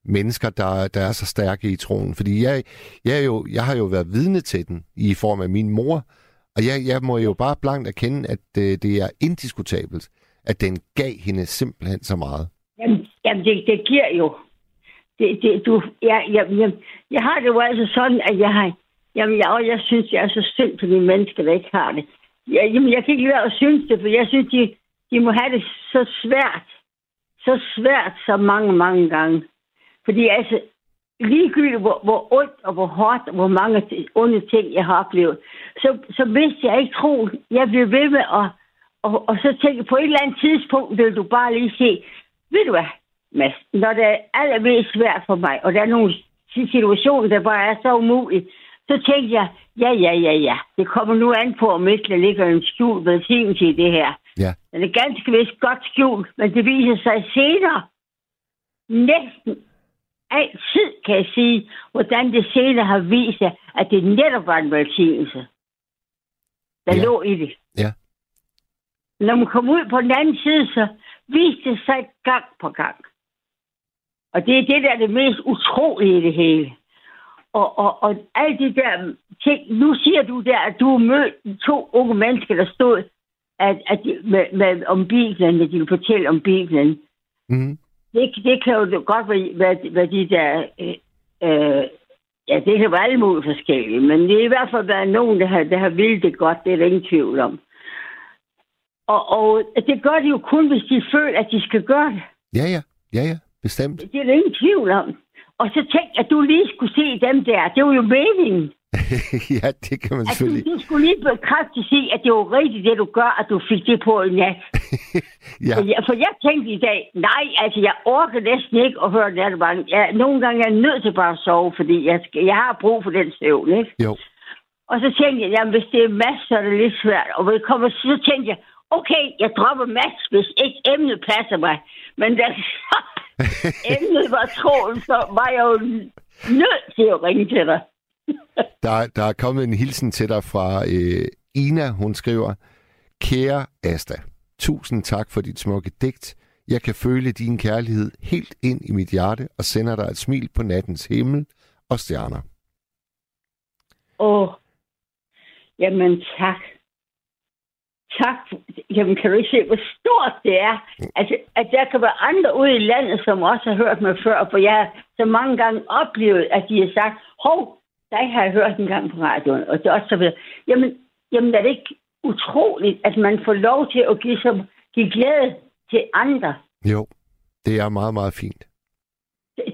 mennesker, der, der er så stærke i troen. Fordi jeg, jeg, er jo, jeg har jo været vidne til den i form af min mor, og jeg, jeg må jo bare blankt erkende, at det, det er indiskutabelt, at den gav hende simpelthen så meget. Jamen, jamen det, det giver jo. Det, det, du, jeg, jeg, jeg, jeg har det jo altså sådan, at jeg har... Jamen, jeg, og jeg synes, jeg er så synd for de mennesker, der ikke har det. Ja, jamen, jeg kan ikke være at synes det, for jeg synes, de, de må have det så svært. Så svært så mange, mange gange. Fordi altså, ligegyldigt hvor, hvor ondt og hvor hårdt og hvor mange onde ting, jeg har oplevet, så, så vidste jeg ikke tro, jeg blev ved med at... Og, og så tænkte på et eller andet tidspunkt vil du bare lige se, ved du hvad, Mads, når det er allermest svært for mig, og der er nogle situationer, der bare er så umulige, så tænkte jeg, ja, ja, ja, ja, det kommer nu an på, om ikke der ligger en skjult velsignelse i det her. Ja. Den er ganske vist godt skjult, men det viser sig senere, næsten altid kan jeg sige, hvordan det senere har vist sig, at det netop var en velsignelse, der Ja. lå i det. Ja. Når man kom ud på den anden side, så viste det sig gang på gang. Og det er det, der er det mest utrolige i det hele. Og, og, og alle de der ting, nu siger du der, at du har mødt to unge mennesker, der stod at, at med, med, om Bibelen, at de vil fortælle om Bibelen. Mm-hmm. Det, det kan jo godt være, være, være de der... Øh, øh, ja, det kan være alle mulige forskellige, men det er i hvert fald været nogen, der har, der har vildt det godt. Det er der ingen tvivl om. Og, og det gør de jo kun, hvis de føler, at de skal gøre det. Ja, ja. Ja, ja. Bestemt. Det er der ingen tvivl om. Og så tænk, at du lige skulle se dem der. Det var jo meningen. ja, det kan man At du, selvfølgelig. du skulle lige bekræfte sig, at det var rigtigt, det du gør, at du fik det på i nat. Ja, For, jeg, for jeg tænkte i dag, nej, altså jeg orker næsten ikke at høre nattebanken. Jeg, nogle gange er jeg nødt til bare at sove, fordi jeg, skal, jeg har brug for den søvn, ikke? jo. Og så tænkte jeg, jamen hvis det er mas, så er det lidt svært. Og kommer, så tænkte jeg, okay, jeg dropper mas, hvis ikke emnet passer mig. Men da emnet var troen, så var jeg jo nødt til at ringe til dig. Der, der er kommet en hilsen til dig fra øh, Ina. Hun skriver, Kære Asta, tusind tak for dit smukke digt. Jeg kan føle din kærlighed helt ind i mit hjerte og sender dig et smil på nattens himmel og stjerner. Åh, jamen tak. Tak. Jamen, kan du ikke se, hvor stort det er? Altså, at der kan være andre ude i landet, som også har hørt mig før, for jeg har så mange gange oplevet, at de har sagt, hov, dig har jeg hørt en gang på radioen, og det er også så videre. Jamen, jamen er det ikke utroligt, at man får lov til at give, som, give glæde til andre? Jo, det er meget, meget fint.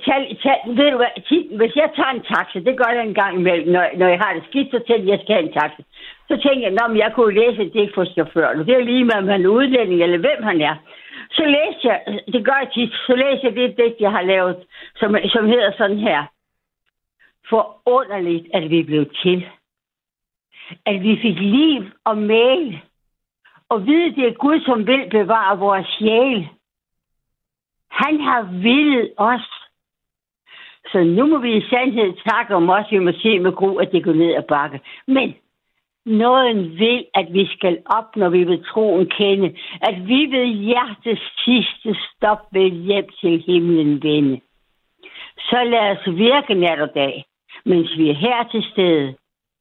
Tal, tal, ved du hvad, hvis jeg tager en taxa, det gør jeg en gang imellem, når, når jeg har det skidt, så tænker jeg, at jeg skal have en taxa. Så tænker jeg, at jeg kunne læse det for chaufføren. Det er lige med, om han er udlænding eller hvem han er. Så læser jeg, det gør jeg tit, så læser jeg det digt, jeg har lavet, som, som hedder sådan her. Forunderligt, at vi blev til. At vi fik liv og mail. Og vide, det er Gud, som vil bevare vores sjæl. Han har villet os. Så nu må vi i sandhed takke om os, vi må se med gro, at det går ned ad bakke. Men Nåden vil, at vi skal op, når vi vil troen kende, at vi ved hjertets sidste stop vil hjem til himlen vende. Så lad os virke nat og dag, mens vi er her til stede.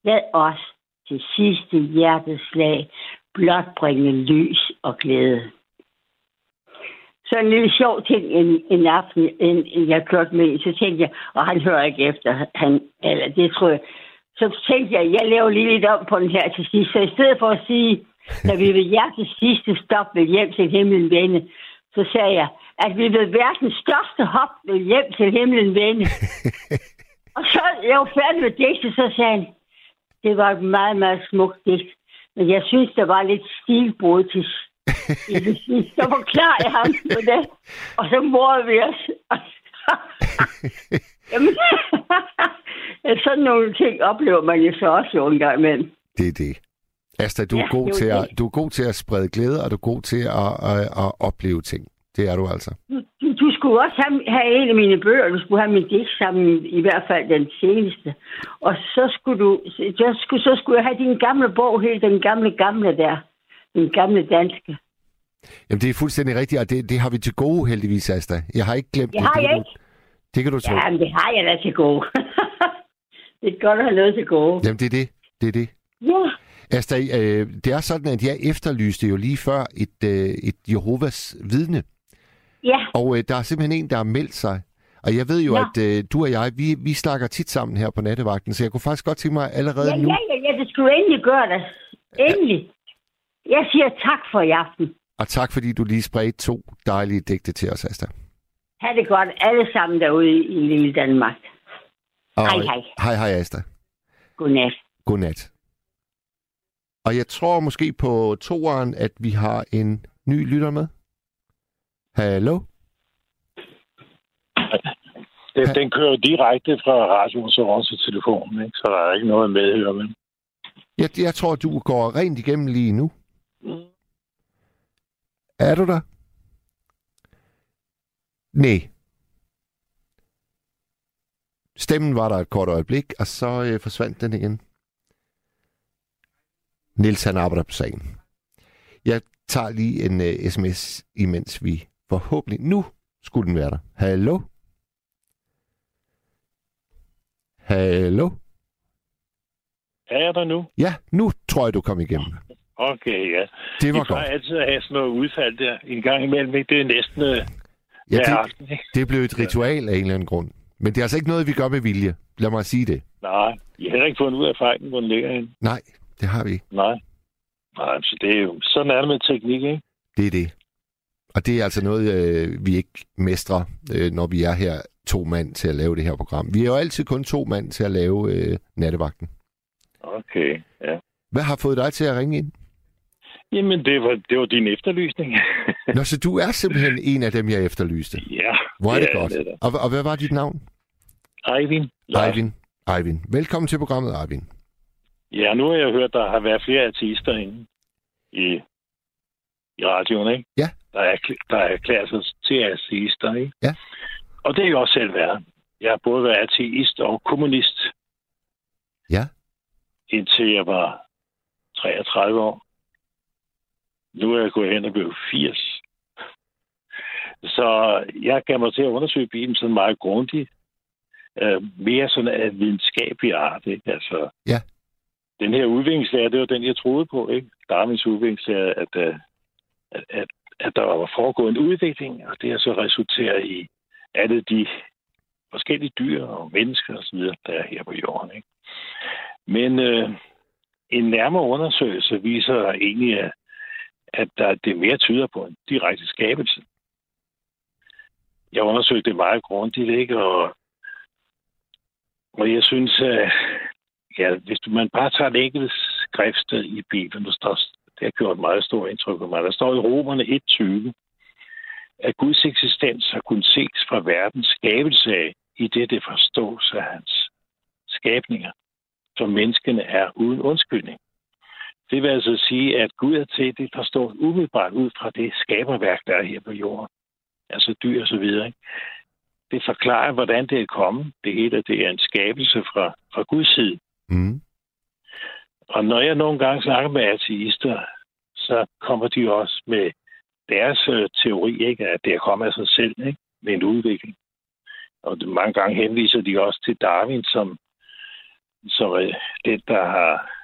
Lad os til sidste hjerteslag blot bringe lys og glæde. Så en lille sjov ting en, en aften, en, jeg kørte med, så tænkte jeg, og han hører ikke efter, han, eller det tror jeg, så tænkte jeg, jeg laver lige lidt om på den her til sidst. Så i stedet for at sige, når vi vil hjertets sidste stop vil hjem til himlen vende, så sagde jeg, at vi vil verdens største hop vil hjem til himlen vende. og så jeg var færdig med det, så sagde han, det var et meget, meget smukt digt. Men jeg synes, der var lidt stilbrud til så forklarer jeg ham på det, og så morede vi os. Jamen, sådan nogle ting oplever man jo så også jo en gang imellem. Det er det. Asta, du, ja, er god til at, du er god til at sprede glæde, og du er god til at, at, at opleve ting. Det er du altså. Du, du skulle også have, have en af mine bøger. Du skulle have min digt sammen, i hvert fald den seneste. Og så skulle du, så skulle, så skulle jeg have din gamle bog, helt den gamle, gamle der. Den gamle danske. Jamen, det er fuldstændig rigtigt, og det, det har vi til gode, heldigvis, Asta. Jeg har ikke glemt det. Det har jeg du, ikke. Det kan du tro. Jamen, det har jeg da til gode. det er godt at have noget til gode. Jamen, det er det. Det er det. Ja. Asta, øh, det er sådan, at jeg efterlyste jo lige før et, øh, et Jehovas vidne. Ja. Og øh, der er simpelthen en, der har meldt sig. Og jeg ved jo, ja. at øh, du og jeg, vi, vi snakker tit sammen her på nattevagten, så jeg kunne faktisk godt tænke mig allerede ja, nu... Ja, ja, ja, det skulle endelig gøre det. Endelig. Jeg siger tak for i aften. Og tak, fordi du lige spredte to dejlige digte til os, Asta. Ha' det godt alle sammen derude i, lille Danmark. Og hej, hej. Hej, hej, Asta. Godnat. Godnat. Og jeg tror måske på toeren, at vi har en ny lytter med. Hallo? Den, den kører direkte fra radioen så også til telefonen, ikke? så der er ikke noget medhør med. Jeg, jeg tror, du går rent igennem lige nu. Er du der? Nej. Stemmen var der et kort øjeblik, og så øh, forsvandt den igen. Nils han arbejder på sagen. Jeg tager lige en uh, sms, imens vi forhåbentlig... Nu skulle den være der. Hallo? Hallo? Er jeg der nu? Ja, nu tror jeg, du kom igennem. Okay, ja. Det var plejer godt. altid at have sådan noget udfald der en gang imellem. Ikke? Det er næsten øh, Ja, det, aften. Ikke? det blev et ritual af en eller anden grund. Men det er altså ikke noget, vi gør med vilje. Lad mig sige det. Nej, jeg har ikke fundet ud af fejlen, hvor den ligger henne. Nej, det har vi ikke. Nej. Nej, så det er jo... Sådan er det med teknik, ikke? Det er det. Og det er altså noget, øh, vi ikke mestrer, øh, når vi er her to mand til at lave det her program. Vi er jo altid kun to mand til at lave øh, nattevagten. Okay, ja. Hvad har fået dig til at ringe ind? Jamen, det var, det var din efterlysning. Nå, så du er simpelthen en af dem, jeg efterlyste. ja. Hvor er det ja, godt. Det er. Og, og hvad var dit navn? Eivind. Eivind. Eivind. Velkommen til programmet, Eivind. Ja, nu har jeg hørt, der har været flere artister inde i, i radioen, ikke? Ja. Der er, der er erklæret sig til artister, ikke? Ja. Og det er jo også selv været. Jeg har både været ateist og kommunist. Ja. Indtil jeg var 33 år. Nu er jeg gået hen og blevet 80. Så jeg gav mig til at undersøge bilen sådan meget grundigt. Øh, mere sådan af videnskabelig art, ikke? Altså, Ja. den her udviklingslære, det var den, jeg troede på, ikke? Darwins udviklingslære, at, øh, at, at, at der var foregået en udvikling, og det har så resulteret i alle de forskellige dyr og mennesker osv., der er her på jorden. Ikke? Men øh, en nærmere undersøgelse viser egentlig, at, at der, det mere tyder på en direkte skabelse. Jeg undersøgte det meget grundigt, ikke? Og, og jeg synes, at ja, hvis du, man bare tager et enkelt skriftsted i Bibelen, der står, det har gjort meget stort indtryk på mig. Der står i Romerne 1.20, at Guds eksistens har kun ses fra verdens skabelse af, i det det forstås af hans skabninger, som menneskene er uden undskyldning. Det vil altså sige, at Gud er til, det forstår umiddelbart ud fra det skaberværk, der er her på jorden. Altså dyr og så videre. Ikke? Det forklarer, hvordan det er kommet. Det hele det er en skabelse fra, fra Guds side. Mm. Og når jeg nogle gange snakker med ateister, så kommer de også med deres øh, teori, ikke, at det er kommet af sig selv, ikke, med en udvikling. Og mange gange henviser de også til Darwin som, som er den, der har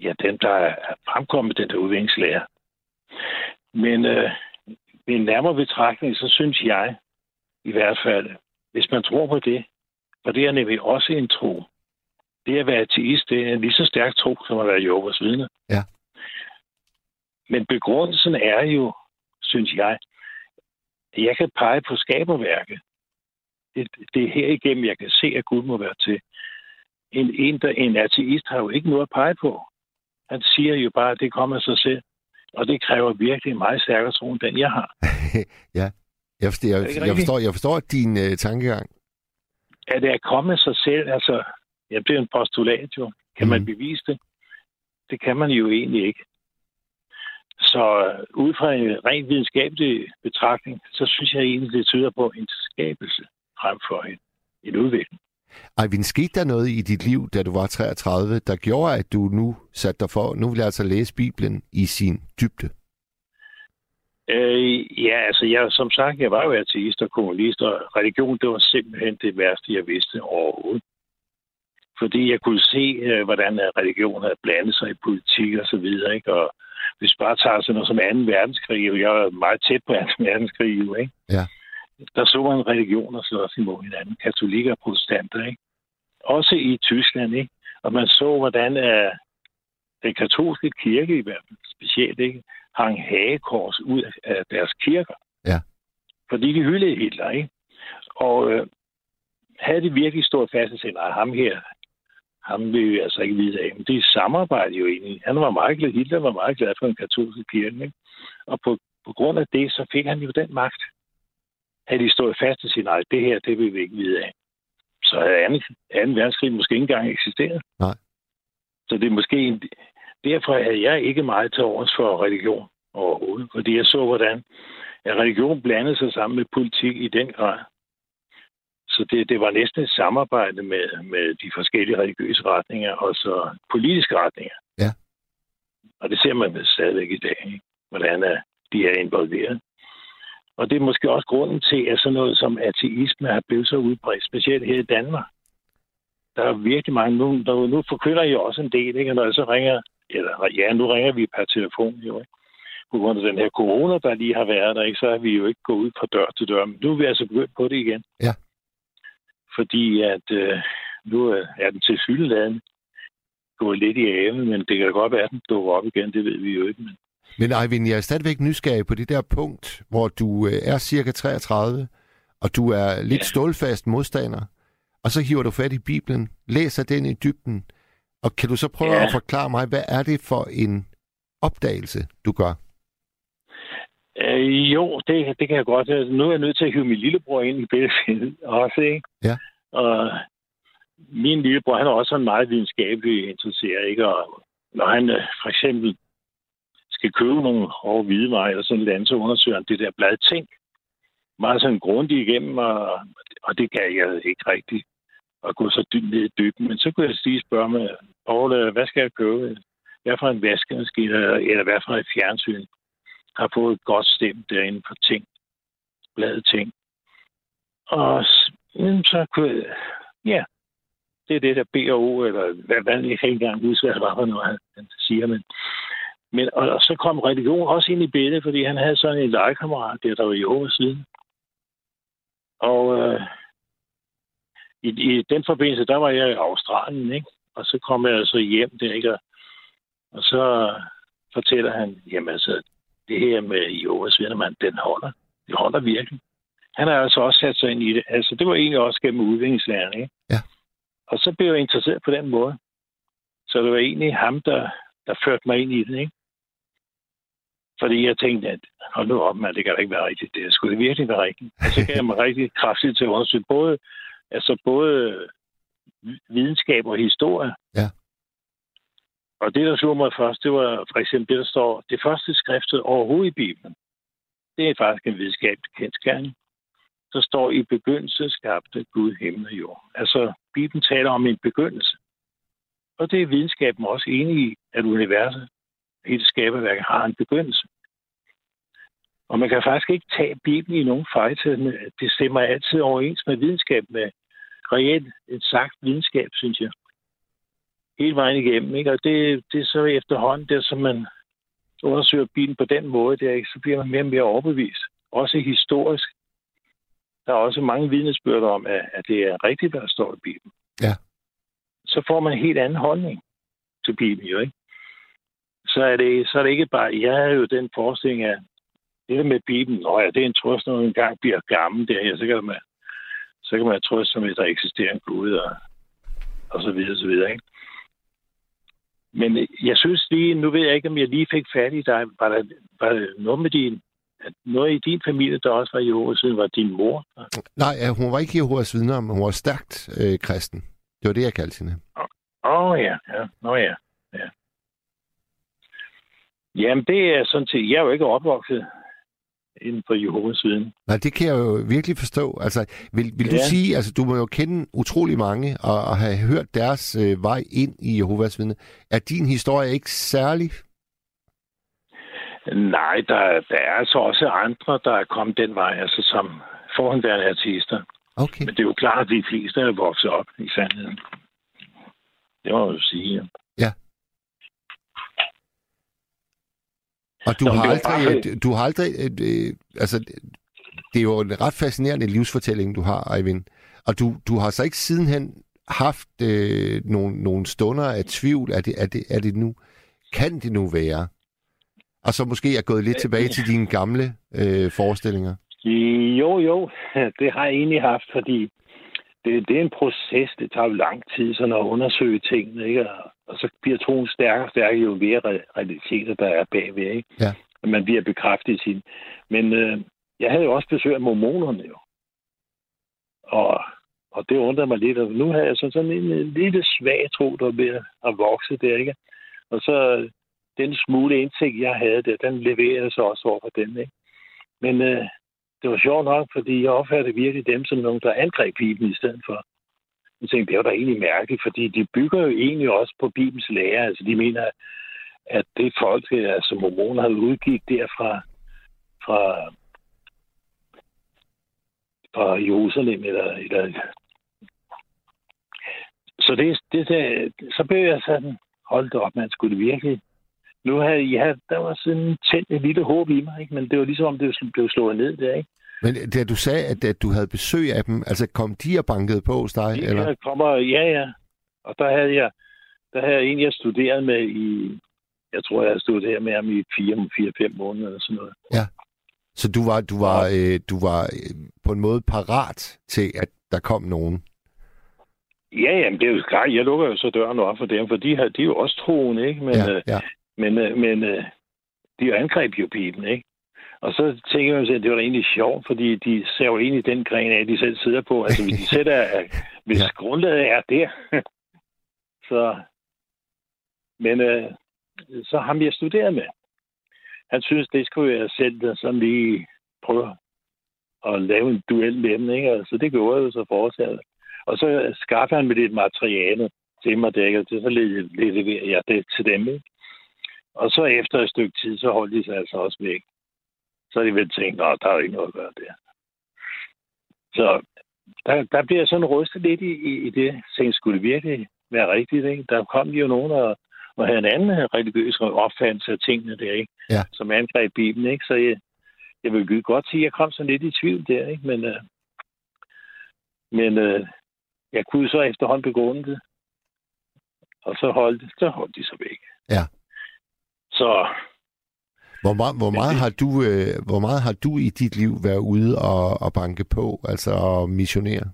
ja, den, der er fremkommet den der udviklingslære. Men øh, ved en nærmere betragtning, så synes jeg i hvert fald, hvis man tror på det, for det er nemlig også en tro, det at være ateist, det er en lige så stærk tro, som at være Jehovas vidne. Ja. Men begrundelsen er jo, synes jeg, at jeg kan pege på skaberværket. Det, det er her igennem, jeg kan se, at Gud må være til. En, en, der, en ateist har jo ikke noget at pege på. Han siger jo bare, at det kommer sig selv. Og det kræver virkelig en meget stærkere tro, end den jeg har. ja, jeg forstår, jeg, jeg, forstår, jeg forstår din uh, tankegang. At det er kommet sig selv, altså, ja, det er en postulat jo. Kan mm. man bevise det? Det kan man jo egentlig ikke. Så uh, ud fra en rent videnskabelig betragtning, så synes jeg egentlig, det tyder på en skabelse frem for en, en udvikling. Eivind, skete der noget i dit liv, da du var 33, der gjorde, at du nu satte dig for, nu vil jeg altså læse Bibelen i sin dybde? Øh, ja, altså jeg, som sagt, jeg var jo ateist og kommunist, og religion, det var simpelthen det værste, jeg vidste overhovedet. Fordi jeg kunne se, øh, hvordan religion havde blandet sig i politik og så videre, ikke? Og hvis bare tager sådan noget som 2. verdenskrig, jeg var meget tæt på 2. verdenskrig, ikke? Ja der så man religioner slås imod hinanden, katolikker og protestanter, ikke? Også i Tyskland, ikke? Og man så, hvordan uh, den katolske kirke i hvert fald specielt, ikke? hang hagekors ud af deres kirker. Ja. Fordi de hyldede Hitler, ikke? Og uh, havde de virkelig stået fast og sagt, nej, ham her, ham vil vi altså ikke vide af. Men det samarbejde jo egentlig. Han var meget glad, Hitler var meget glad for den katolske kirke, ikke? Og på, på grund af det, så fik han jo den magt havde de stået fast og sige, nej, det her, det vil vi ikke vide af. Så havde 2. 2. verdenskrig måske ikke engang eksisteret. Nej. Så det er måske en, derfor er jeg ikke meget til overs for religion overhovedet. Fordi jeg så, hvordan at religion blandede sig sammen med politik i den grad. Så det, det var næsten et samarbejde med, med de forskellige religiøse retninger og så politiske retninger. Ja. Og det ser man stadigvæk i dag, ikke? hvordan de er involveret. Og det er måske også grunden til, at sådan noget som ateisme har blevet så udbredt, specielt her i Danmark. Der er virkelig mange, nu, der, nu forkynder jeg også en del, ikke? når jeg så ringer, eller ja, nu ringer vi per telefon, jo, ikke? på grund af den her corona, der lige har været der, ikke? så har vi jo ikke gået ud fra dør til dør. Men nu er vi altså begyndt på det igen. Ja. Fordi at øh, nu er den til fyldeladende gået lidt i ave, men det kan godt være, at den dukker op igen, det ved vi jo ikke. Men men Eivind, jeg er stadigvæk nysgerrig på det der punkt, hvor du øh, er cirka 33, og du er lidt ja. stålfast modstander, og så hiver du fat i Bibelen, læser den i dybden, og kan du så prøve ja. at forklare mig, hvad er det for en opdagelse, du gør? Øh, jo, det, det kan jeg godt. Nu er jeg nødt til at hive min lillebror ind i billedet også, ikke? Ja. Og min lillebror, han er også en meget videnskabelig interesseret, ikke? Og når han øh, for eksempel skal købe nogle hårde hvidevarer eller sådan noget andet, så undersøger han det der blad ting. Meget sådan grundigt igennem, og, og det kan jeg ikke rigtigt at gå så dybt ned i dybden. Men så kunne jeg lige spørge mig, Paul, øh, hvad skal jeg købe? Hvad for en vaskemaskine, eller hvad for et fjernsyn har fået et godt stem derinde på ting, bladet ting. Og så kunne jeg, ja, Det er det der BO, eller hvad, hvad jeg kan ikke engang huske, hvad det var for noget, han siger. Men, men og, og, så kom religion også ind i billedet, fordi han havde sådan en legekammerat, der, der var i år siden. Og øh, i, i den forbindelse, der var jeg i Australien, ikke? Og så kom jeg altså hjem der, ikke? Og så fortæller han, jamen altså, det her med Jehovas vidner, den holder. Det holder virkelig. Han har altså også sat sig ind i det. Altså, det var egentlig også gennem udviklingslæren, ikke? Ja. Og så blev jeg interesseret på den måde. Så det var egentlig ham, der, der førte mig ind i det, ikke? Fordi jeg tænkte, at hold nu op, man, det kan da ikke være rigtigt. Det skulle det virkelig være rigtigt. Og så gav jeg mig rigtig kraftigt til også både, altså både videnskab og historie. Ja. Og det, der slog mig først, det var for eksempel det, der står, det første skriftet overhovedet i Bibelen. Det er faktisk en videnskabelig kendskærning. Så står i begyndelse skabte Gud himmel og jord. Altså, Bibelen taler om en begyndelse. Og det er videnskaben også enig i, at universet, hele skaberværket, har en begyndelse. Og man kan faktisk ikke tage Bibelen i nogen fejl. Det stemmer altid overens med videnskab, med reelt et sagt videnskab, synes jeg. Hele vejen igennem. Ikke? Og det, det er så efterhånden, der som man undersøger Bibelen på den måde, der, ikke? så bliver man mere og mere overbevist. Også historisk. Der er også mange vidnesbyrd om, at, at det er rigtigt, hvad der står i Bibelen. Ja. Så får man en helt anden holdning til Bibelen, jo ikke? Så er det, så er det ikke bare, jeg har jo den forestilling af, det der med Bibelen, nå ja, det er en trøst, når man engang bliver gammel der, ja, så kan man, så kan man trøste som, at der eksisterer en Gud, og, og så videre, så videre, ikke? Men jeg synes lige, nu ved jeg ikke, om jeg lige fik fat i dig, var der, var der noget med din, noget i din familie, der også var i Jehovas var din mor? Nej, hun var ikke Jehovas vidner, men hun var stærkt øh, kristen. Det var det, jeg kaldte hende. Åh oh, ja, ja. Nå ja, ja. Jamen, det er sådan set... Jeg er jo ikke opvokset inden for Jehovas viden. Nej, det kan jeg jo virkelig forstå. Altså, vil, vil ja. du sige, altså du må jo kende utrolig mange og, og have hørt deres øh, vej ind i Jehovas vidne. Er din historie ikke særlig? Nej, der, der er altså også andre, der er kommet den vej, altså som forhåndværende artister. Okay. Men det er jo klart, at de fleste er vokset op i sandheden. Det må jeg jo sige. Ja. Og du, Nå, har, aldrig, bare... du har aldrig... Øh, altså, det er jo en ret fascinerende livsfortælling, du har, Eivind. Og du, du har så ikke sidenhen haft øh, nogle, nogle stunder af tvivl. Er det, er, det, er det nu? Kan det nu være? Og så måske er gået lidt tilbage til dine gamle øh, forestillinger. Jo, jo. Det har jeg egentlig haft, fordi det, det er en proces. Det tager jo lang tid sådan at undersøge tingene. Ikke? Og så bliver troen stærkere og stærkere, jo mere realiteter der er bagved. Ikke? Ja. Man bliver bekræftet i sin. Men øh, jeg havde jo også besøg af mormonerne jo. Og, og det undrede mig lidt. Og nu har jeg sådan, sådan en, en lille svag tro, der er ved at vokse der. Ikke? Og så den smule indsigt, jeg havde der, den leverede så også over for dem. Ikke? Men øh, det var sjovt nok, fordi jeg opfattede virkelig dem som nogen, der angreb Bibelen i stedet for. Jeg tænkte, det var da egentlig mærkeligt, fordi de bygger jo egentlig også på Bibels lære. Altså, de mener, at det folk, øh, altså mormoner, havde udgivet derfra fra, fra Jerusalem, eller, eller så det, det det, så blev jeg sådan, holdt op, man skulle det virkelig nu havde ja, der var sådan tændt et lille håb i mig, ikke? men det var ligesom om, det blev slået ned der, ikke? Men da du sagde, at, at du havde besøg af dem, altså kom de og bankede på hos dig? Ja, eller? kommer, ja, ja. Og der havde jeg, der havde jeg en, jeg studeret med i, jeg tror, jeg havde studeret med ham i 4-5 måneder eller sådan noget. Ja. Så du var, du var, øh, du var øh, på en måde parat til, at der kom nogen? Ja, jamen det er jo klart. Jeg lukker jo så døren op for dem, for de, har, de er jo også troende, ikke? Men, ja, ja. Men, øh, men øh, de angreb jo Bibelen, ikke? Og så tænker man sig, at det var egentlig sjovt, fordi de ser jo egentlig den gren af, de selv sidder på. Altså, hvis de sætter, hvis ja. grundlaget er der. så, men øh, så ham jeg studeret med, han synes, det skulle jeg selv sådan lige prøve at lave en duel med dem, ikke? Altså, det gjorde jeg så fortsat. Og så skaffede han med lidt materiale til mig, der, og så leverer jeg det til dem, ikke? Og så efter et stykke tid, så holdt de sig altså også væk. Så har de vel tænkt, at der er jo ikke noget at gøre der. Så, der, der bliver sådan rystet lidt i, i, i det. Så skulle det virkelig være rigtigt, ikke? Der kom jo nogen og, og havde en anden religiøs opfattelse af tingene der, ikke? Ja. Som angreb Bibelen, ikke? Så jeg, jeg vil godt sige, at jeg kom sådan lidt i tvivl der, ikke? Men, øh, men øh, jeg kunne så efterhånden begrunde det. Og så holdt, så holdt de så væk. Ja. Så Hvor, meget, hvor, meget det- har du, øh, hvor meget har du i dit liv været ude og, og banke på, altså at missionere?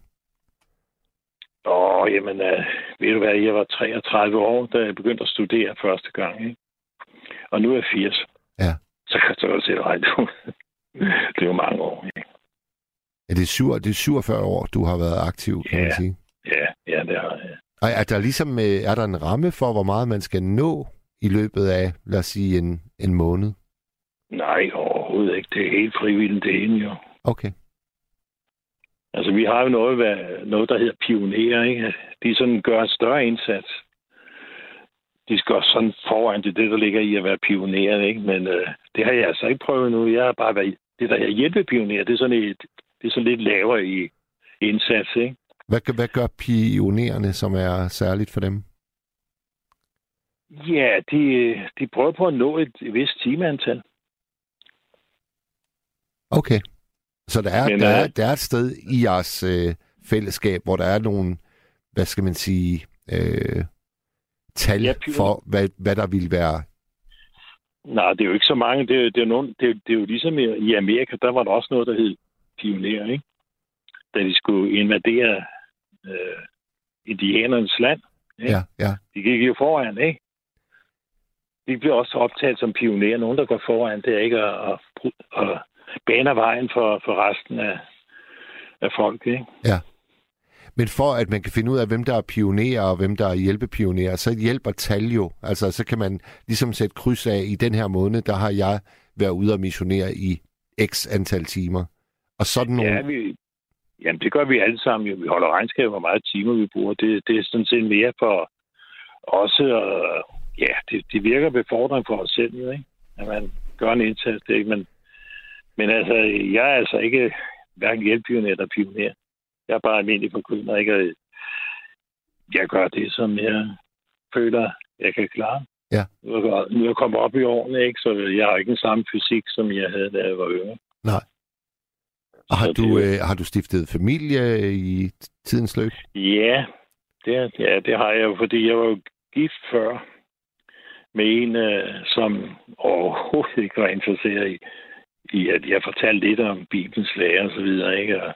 Åh, jamen, øh, ved du hvad, jeg var 33 år, da jeg begyndte at studere første gang, ikke? Og nu er jeg 80. Ja. Så kan jeg se ud. Det er jo mange år, ikke? Er det, syv, det er 47 år, du har været aktiv, kan man Ja. sige. Ja, ja, det har jeg. Og er der ligesom øh, er der en ramme for, hvor meget man skal nå i løbet af, lad os sige, en, en måned? Nej, overhovedet ikke. Det er helt frivilligt, det ene jo. Okay. Altså, vi har jo noget, hvad- noget der hedder pionerer, ikke? De sådan gør en større indsats. De skal også sådan foran til det, der ligger i at være pioner, ikke? Men øh, det har jeg altså ikke prøvet nu. Jeg har bare været... Det, der er hjælpepioner, det er sådan, et, det er sådan lidt lavere i indsats, ikke? Hvad, hvad gør pionererne, som er særligt for dem? Ja, de, de prøver på at nå et vist timeantal. Okay. Så der er, Men, der, øh, er, der er et sted i jeres øh, fællesskab, hvor der er nogle, hvad skal man sige, øh, tal Ja, for, hvad, hvad der ville være. Nej, det er jo ikke så mange. Det, er- det, er, nogen, det, er- det er jo ligesom i, i Amerika, der var der også noget, der hed pionerer, ikke? Da de skulle invadere øh, indianernes land. Ja. Ja, ja. De gik jo foran, ikke? De bliver også optaget som pionerer. Nogen, der går foran, det er ikke at, at, at baner vejen for, for resten af, af folk, ikke? Men for at man kan finde ud af, hvem der er pionerer og hvem der er hjælpepionerer, så hjælper tal jo. Altså, så kan man ligesom sætte kryds af, i den her måned, der har jeg været ude og missionere i x antal timer. Og sådan nogle... Ja, vi, jamen det gør vi alle sammen. Jo. Vi holder regnskab, hvor meget timer vi bruger. Det, det er sådan set mere for også, øh, ja, det, det virker befordring for os selv, ikke? At man gør en indsats, det, ikke? Men, men altså, jeg er altså ikke hverken hjælpepioner eller pioner. Jeg er bare almindelig forkynder, ikke? Jeg gør det, som jeg føler, jeg kan klare. Ja. Nu er jeg- kommet op i årene, ikke? så jeg har ikke den samme fysik, som jeg havde, da jeg var yngre. Og har så du, det- øh, har du stiftet familie i tidens løb? Ja, det, ja, det har jeg jo, fordi jeg var jo gift før med en, øh, som overhovedet ikke var interesseret i, i, at jeg fortalte lidt om Bibelens lære og så videre, ikke? Og,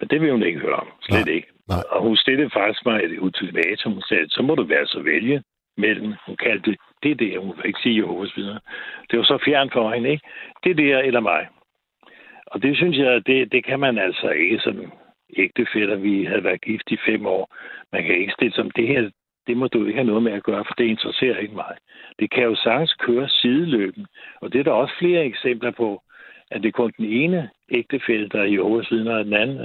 men det vil hun ikke høre om. Slet Nej, ikke. nej. Og hun stillede faktisk mig et ultimatum. Hun sagde, så må du være så vælge mellem. Hun kaldte det, det der, hun vil ikke sige Jehovas videre. Det var så fjern for hende, ikke? Det der eller mig. Og det synes jeg, det, det kan man altså ikke som ægtefætter. Vi havde været gift i fem år. Man kan ikke stille som det her, det må du ikke have noget med at gøre, for det interesserer ikke mig. Det kan jo sagtens køre sideløben. Og det er der også flere eksempler på, at det er kun den ene ægtefælle, der er i oversiden, og den anden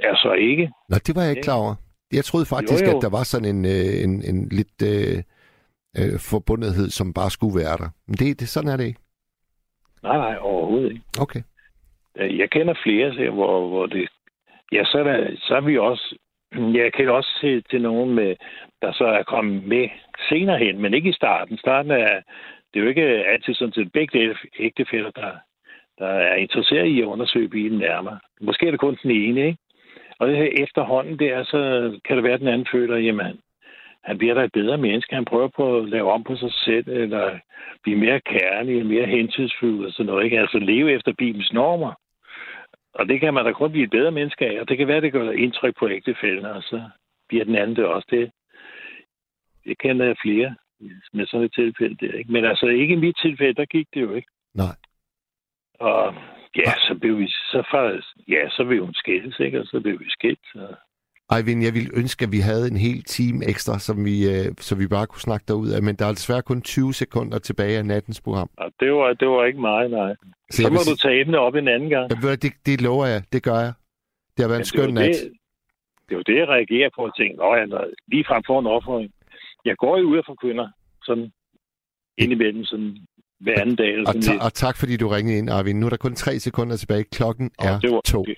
er så ikke. Nå, det var jeg ikke klar over. Jeg troede faktisk, Jo, jo. at der var sådan en, øh, en, en lidt øh, øh, forbundethed, som bare skulle være der. Men det, det, sådan er det ikke. Nej, nej, overhovedet ikke. Okay. Jeg kender flere, så, hvor, hvor det... Ja, så er, der, så er vi også... Jeg kender også til, til nogen, med, der så er kommet med senere hen, men ikke i starten. Starten er... Det er jo ikke altid sådan til begge ægtefæller, der, der er interesseret i at undersøge bilen nærmere. Måske er det kun den ene, ikke? Og det her efterhånden der, så kan det være, at den anden føler, jamen, han bliver da et bedre menneske. Han prøver på at lave om på sig selv, eller blive mere kærlig, mere hensynsfuld og sådan noget. Ikke? Altså leve efter Bibelens normer. Og det kan man da kun blive et bedre menneske af. Og det kan være, det gør indtryk på ægtefælden, og så bliver den anden det også. Det, det kender jeg flere med sådan et tilfælde der. Ikke? Men altså ikke i mit tilfælde, der gik det jo ikke. Nej. Og ja, så blev vi så faktisk, ja, så blev hun skældes, ikke? Og så blev vi skilt. Og Ejvind, jeg ville ønske, at vi havde en hel time ekstra, som vi, øh, så vi bare kunne snakke derud af, men der er desværre kun 20 sekunder tilbage af nattens program. og det var, det var ikke meget, nej. Så jeg må du tage emnet op en anden gang. Ja, det, det lover jeg, det gør jeg. Det har været en skøn nat. det, det var det, jeg reagerer på og Nå, ja, lige frem for en offering. Jeg går jo ud og forkynder sådan indimellem sådan hver anden dag. Eller Og, sådan ta- lidt. og tak fordi du ringede ind, Arvin. Nu er der kun tre sekunder tilbage. Klokken Nå, er var- to. det-